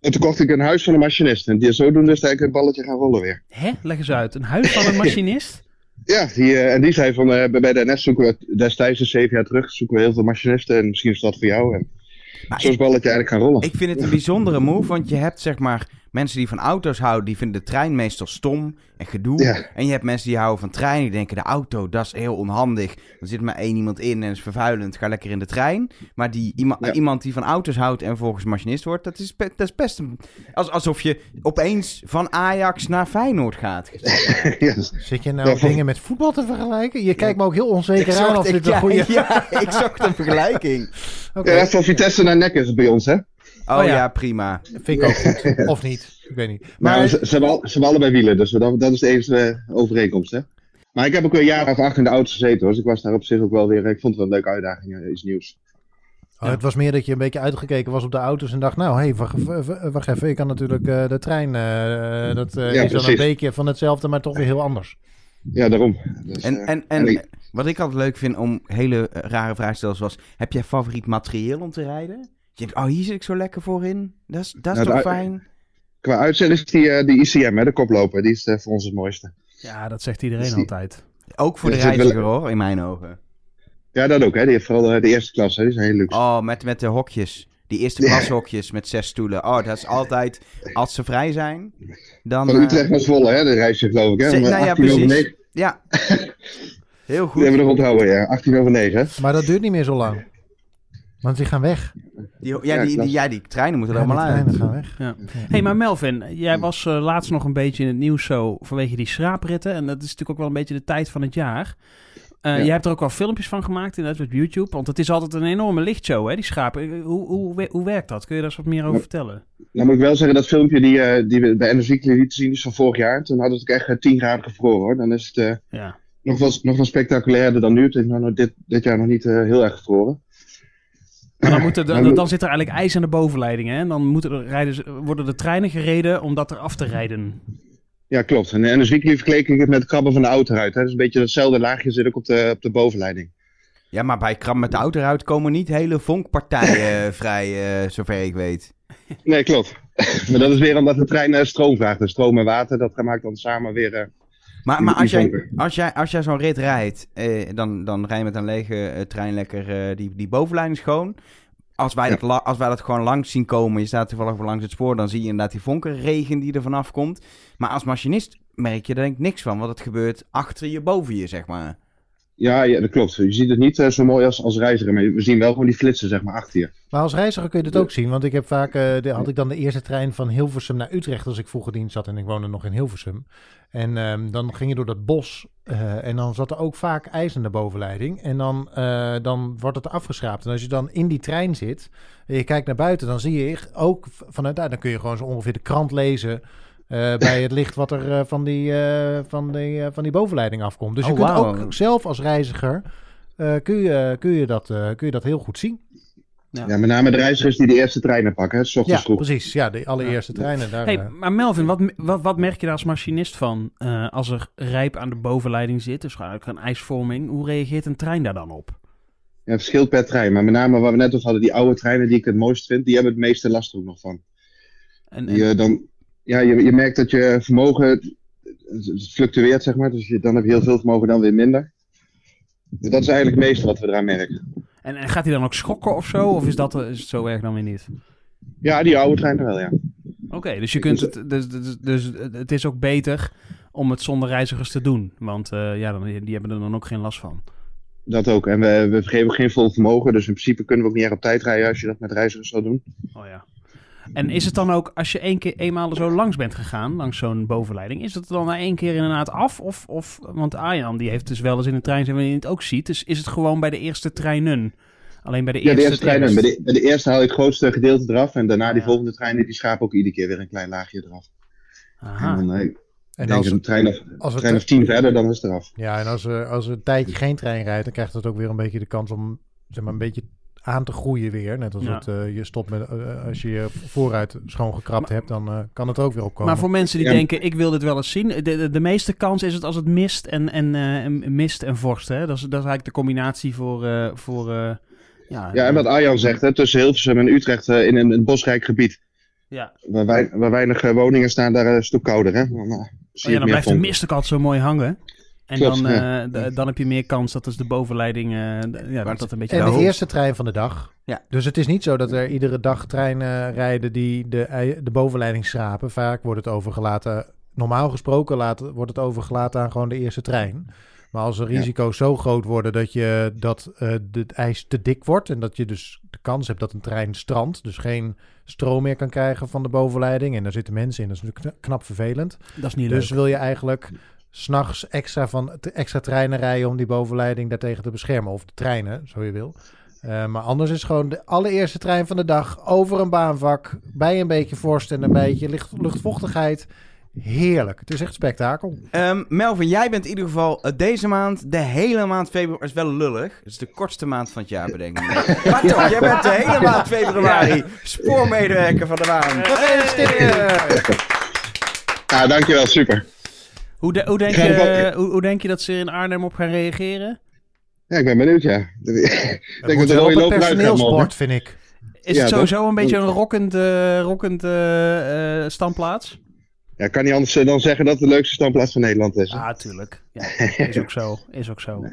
En toen kocht ik een huis van een machinist. En die zodoende is eigenlijk het balletje gaan rollen weer. Hè? Leg eens uit. Een huis van een machinist? Ja, die, eh, en die zei van, eh, bij de NS zoeken we destijds, dus zeven jaar terug, zoeken we heel veel machinisten. En misschien is dat voor jou. En Maar zo is het balletje eigenlijk gaan rollen. Ik vind het een bijzondere move, want je hebt zeg maar mensen die van auto's houden, die vinden de trein meestal stom en gedoe. Ja. En je hebt mensen die houden van trein, die denken de auto, dat is heel onhandig. Er zit maar één iemand in en is vervuilend, ga lekker in de trein. Maar die, iema- Ja. iemand die van auto's houdt en volgens machinist wordt, dat is, dat is best een, als, alsof je opeens van Ajax naar Feyenoord gaat. dus- Zit je nou Ja, van- dingen met voetbal te vergelijken? Je kijkt me ook heel onzeker aan of ik, dit een ja, goede... ja, ik zocht een vergelijking. Ja, van Vitesse naar Nek is het bij ons, hè? Oh, Oh ja. ja. prima. vind ik ook goed. Of niet, ik weet niet. Maar ze, ze, hebben al- ze hebben allebei wielen, dus dat, dat is de enige eh, overeenkomst, hè? Maar ik heb ook een jaar of acht in de auto gezeten, hoor. Dus ik was daar op zich ook wel weer... Ik vond het wel een leuke uitdaging, eh, iets nieuws. oh, het was meer dat je een beetje uitgekeken was op de auto's en dacht... Nou, hé, hey, wacht, even, ik kan natuurlijk eh, de trein... eh, dat eh, Ja, is dan een beetje van hetzelfde, maar toch weer heel anders. Ja, daarom. Dus, En, eh, en, en wat ik altijd leuk vind om hele eh, rare vragen te stellen, zoals: heb jij favoriet materieel om te rijden? Je denkt, oh, hier zit ik zo lekker voor in. Dat is, dat is Nou, toch fijn? Qua uitzending is die, eh, die ICM, hè, de koploper. Die is eh, voor ons het mooiste. Ja, dat zegt iedereen Zie- altijd. Ook voor de wel- reiziger hoor, in mijn ogen. Ja, dat ook, hè. Die heeft vooral eh, de eerste klas, hè. Die zijn heel luxe. Oh, met, met de hokjes. Die eerste Ja. klashokjes met zes stoelen. Oh, dat is altijd, als ze vrij zijn, dan... Van eh, Utrecht naar Zwolle, hè. De reis je, geloof ik, hè. Eh, nou ja, 18 over precies. 9. Ja. Heel Die goed. hebben we nog onthouden, ja. 18 over 9, hè. Maar dat duurt niet meer zo lang. Want die gaan weg. Die, ja, Ja, die, die, ja, die treinen moeten er Ja, allemaal uit. treinen gaan weg. Ja. hey, maar Melvin, jij was eh, laatst nog een beetje in het nieuws zo vanwege die schraapritten. En dat is natuurlijk ook wel een beetje de tijd van het jaar. Eh Ja. Jij hebt er ook wel filmpjes van gemaakt, inderdaad, op YouTube. Want het is altijd een enorme lichtshow, hè, die schapen. Eh, Hoe, hoe, we- hoe werkt dat? Kun je daar eens wat meer over Ja. vertellen? Nou moet ik wel zeggen, dat filmpje die, eh, die we bij NRC lieten zien is van vorig jaar. Toen had het ook echt eh, 10 graden gevroren hoor. Dan is het eh, Ja. nog, wel, nog wel spectaculairder dan nu. Het is nou, dit, dit jaar nog niet heel erg gevroren. Maar dan, dan, zit er eigenlijk ijs aan de bovenleiding, hè? En dan moeten er rijden, worden de treinen gereden om dat eraf te rijden. Ja, klopt. En in NRC vergeleek ik het met krabben van de auto eruit. Hè. Dus een beetje hetzelfde laagje zit ook op de, op de bovenleiding. Ja, maar bij Kram met de auto eruit komen niet hele vonkpartijen vrij, eh, zover ik weet. Nee, klopt. maar dat is weer omdat de trein eh, stroom vraagt. En stroom en water, dat maakt dan samen weer... eh, Maar, maar als, jij, als jij, als jij zo'n rit rijdt, eh, dan, dan rij je met een lege eh, trein lekker eh, die, die bovenleiding schoon. Als wij, Ja. dat als wij dat gewoon langs zien komen, je staat toevallig langs het spoor, dan zie je inderdaad die vonkenregen die er vanaf komt. Maar als machinist merk je er denk ik niks van, want het gebeurt achter je, boven je, zeg maar. Ja, ja, dat klopt. Je ziet het niet eh, zo mooi als, als reiziger. Maar we zien wel gewoon die flitsen zeg maar, achter je. Maar als reiziger kun je dit ook zien. Want ik heb vaak, eh, de, had ik dan de eerste trein van Hilversum naar Utrecht als ik vroeger dienst zat en ik woonde nog in Hilversum. En ehm, dan ging je door dat bos eh, en dan zat er ook vaak ijs in de bovenleiding. En dan, dan wordt het afgeschraapt. En als je dan in die trein zit en je kijkt naar buiten, dan zie je ook vanuit daar, dan kun je gewoon zo ongeveer de krant lezen. Eh, bij het licht wat er eh, van, die, eh, van, die, eh, van die bovenleiding afkomt. Dus je Oh, kunt ook zelf als reiziger eh, kun, je, kun, je dat, eh, kun je dat heel goed zien. Ja. Ja, met name de reizigers die de eerste treinen pakken. Hè, s ochtends Ja, vroeg. precies. Ja, de allereerste treinen. Daar, Hey, maar Melvin, wat, wat, wat merk je daar als machinist van eh, als er rijp aan de bovenleiding zit? Dus eigenlijk een ijsvorming. Hoe reageert een trein daar dan op? Ja, het verschilt per trein. Maar met name wat we net over hadden, die oude treinen die ik het mooist vind, die hebben het meeste last er ook nog van. En, Die, en- dan, ja, je, je merkt dat je vermogen, fluctueert zeg maar. Dus je, dan heb je heel veel vermogen, dan weer minder. Dus dat is eigenlijk het meeste wat we eraan merken. en, en gaat hij dan ook schokken of zo? Of is, dat, is het zo erg dan weer niet? Ja, die oude treinen wel, ja. Oké, dus je kunt het. Dus, dus, dus het is ook beter om het zonder reizigers te doen. Want eh, ja, dan, die hebben er dan ook geen last van. Dat ook. En we, we geven geen vol vermogen. Dus in principe kunnen we ook niet echt op tijd rijden als je dat met reizigers zou doen. Oh ja. En is het dan ook, als je één keer eenmaal zo langs bent gegaan, langs zo'n bovenleiding, is het dan na één keer inderdaad af? Of, of, want Arjan, die heeft dus wel eens in een trein zijn wanneer je het ook ziet. Dus is het gewoon bij de eerste treinen? Alleen bij de Ja, eerste, de eerste treinen. Bij de, bij de eerste haal je het grootste gedeelte eraf. En daarna die Ja. volgende treinen, die schapen ook iedere keer weer een klein laagje eraf. Aha. En dan, eh, en als, een trein of, als het, trein of tien verder, dan is het eraf. ja, en als, er, als er een tijdje geen trein rijdt, dan krijgt het ook weer een beetje de kans om zeg maar, een beetje aan te groeien weer. Net als Ja. het, eh, je stopt met, eh, als je je vooruit schoongekrapt hebt, dan eh, kan het ook weer opkomen. Maar voor mensen die Ja. denken, ik wil dit wel eens zien. De, de, de meeste kans is het als het mist en, en, eh, mist en vorst. Hè? Dat, is, dat is eigenlijk de combinatie voor... eh, voor eh, ja, Ja, en wat Arjan zegt, hè, tussen Hilversum en Utrecht eh, in een, een bosrijk gebied. ja. Waar, wij, waar weinig eh, woningen staan, daar is het een stuk kouder. Hè? Dan, eh, zie Oh ja, dan blijft de mist ook altijd zo mooi hangen. En Klopt, dan, ja. eh, dan heb je meer kans dat dus de bovenleiding... eh, d- ja, dat dat een beetje... En de eerste trein van de dag. Ja. Dus het is niet zo dat er iedere dag treinen rijden die de, de bovenleiding schrapen. Vaak wordt het overgelaten, normaal gesproken laat, wordt het overgelaten aan gewoon de eerste trein. Maar als de Ja. risico's zo groot worden dat, je, dat eh, de- het ijs te dik wordt en dat je dus de kans hebt dat een trein strandt, dus geen stroom meer kan krijgen van de bovenleiding en daar zitten mensen in, dat is natuurlijk kna- knap vervelend. Dat is niet Dus leuk. wil je eigenlijk s'nachts extra, van, extra treinen rijden om die bovenleiding daartegen te beschermen. Of de treinen, zo je wil. Eh, maar anders is gewoon de allereerste trein van de dag over een baanvak. Bij een beetje vorst en een beetje licht, luchtvochtigheid. Heerlijk. Het is echt spektakel. Ehm, Melvin, jij bent in ieder geval eh, deze maand, de hele maand februari, is wel lullig. Het is de kortste maand van het jaar, bedenk ik. maar toch, jij bent de hele maand februari spoormedewerker van de maand. Ja, dankjewel, super. Hoe, de- hoe, denk er je, hoe, hoe denk je dat ze er in Arnhem op gaan reageren? Ja, ik ben benieuwd, ja. ik denk moet dat de wel personeelsport, morgen. vind ik. Is Ja, het sowieso een beetje een rockend, eh, rockend eh, eh, standplaats? Ja, ik kan niet anders eh, dan zeggen dat het de leukste standplaats van Nederland is. hè? Ah, tuurlijk. Ja, is ook zo. Is ook zo.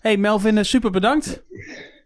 Hey Melvin, super bedankt.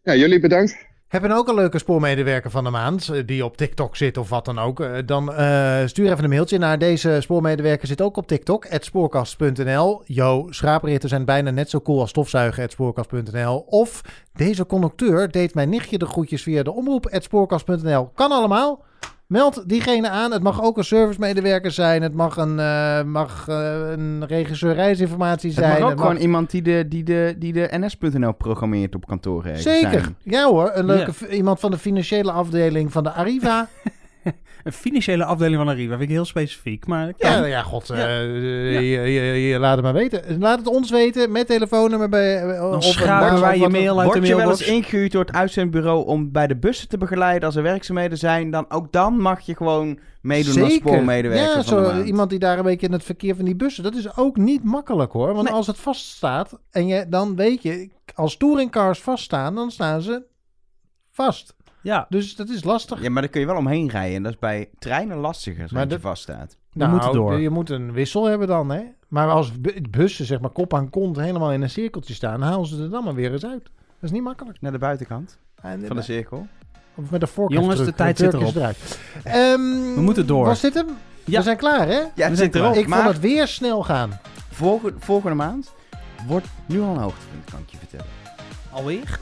Ja, jullie bedankt. Hebben ook een leuke spoormedewerker van de maand, eh, die op TikTok zit of wat dan ook. eh, Dan eh, stuur even een mailtje naar deze spoormedewerker. Zit ook op TikTok, spoorkast.nl. Yo, schaapritten zijn bijna net zo cool als stofzuigen, spoorkast.nl. Of deze conducteur deed mijn nichtje de groetjes via de omroep, spoorkast.nl. Kan allemaal. Meld diegene aan. Het mag ook een servicemedewerker zijn. Het mag een, eh, mag, eh, een regisseur reisinformatie Het zijn. mag ook Het gewoon iemand die de, die de, die de NS.nl programmeert op kantoor zijn. Zeker. Ja hoor, een leuke Ja. iemand van de financiële afdeling van de Arriva. Een financiële afdeling van Arriva. Vind ik heel specifiek. Maar Ja, ja, god. eh, Je, je- je laat het maar weten. Laat het ons weten met telefoonnummer bij. eh, dan op- wij je mail uit de Word je wel mailbox. eens ingehuurd door het uitzendbureau om bij de bussen te begeleiden als er werkzaamheden zijn, dan ook dan mag je gewoon meedoen als spoormedewerker Ja, van zo, de maand. iemand die daar een beetje in het verkeer van die bussen. Dat is ook niet makkelijk hoor. Want Nee. als het vaststaat en je dan weet je, als touringcars vaststaan, dan staan ze vast. Ja, Dus dat is lastig. Ja, maar daar kun je wel omheen rijden. En dat is bij treinen lastiger als je vaststaat. We moeten door. Je moet een wissel hebben dan, hè? Maar als bu- bussen, zeg maar, kop aan kont helemaal in een cirkeltje staan, dan halen ze er dan maar weer eens uit. Dat is niet makkelijk. Naar de buitenkant En, van de cirkel. Of met een voorkant Jongens, de tijd zit erop. Eruit. Ehm, We moeten door. Was dit hem? Ja. We zijn klaar, hè? Ja, zijn zit klaar. erop. Ik maar vond het weer snel gaan. volgende, volgende maand wordt nu al een hoogtepunt, kan ik je vertellen. alweer?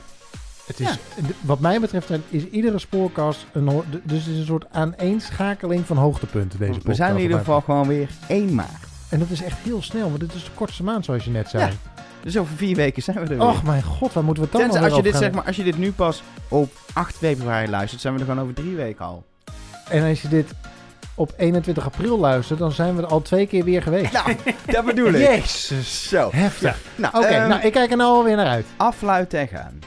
Het is, Wat mij betreft is iedere spoorkast een, dus is een soort aaneenschakeling van hoogtepunten. Deze We zijn in ieder geval gewoon weer 1 maart. En dat is echt heel snel, want dit is de kortste maand, zoals je net zei. Ja, Dus over vier weken zijn we er weer. Och mijn god, waar moeten we dan Tenzij als je, dit, zeg maar, als je dit nu pas op 8 februari luistert, zijn we er gewoon over drie weken al. En als je dit op 21 april luistert, dan zijn we er al twee keer weer geweest. Nou, dat bedoel ik. Jezus. Zo. Heftig. Nou, Oké, ehm, nou ik kijk er nou alweer naar uit. afluiten en gaan.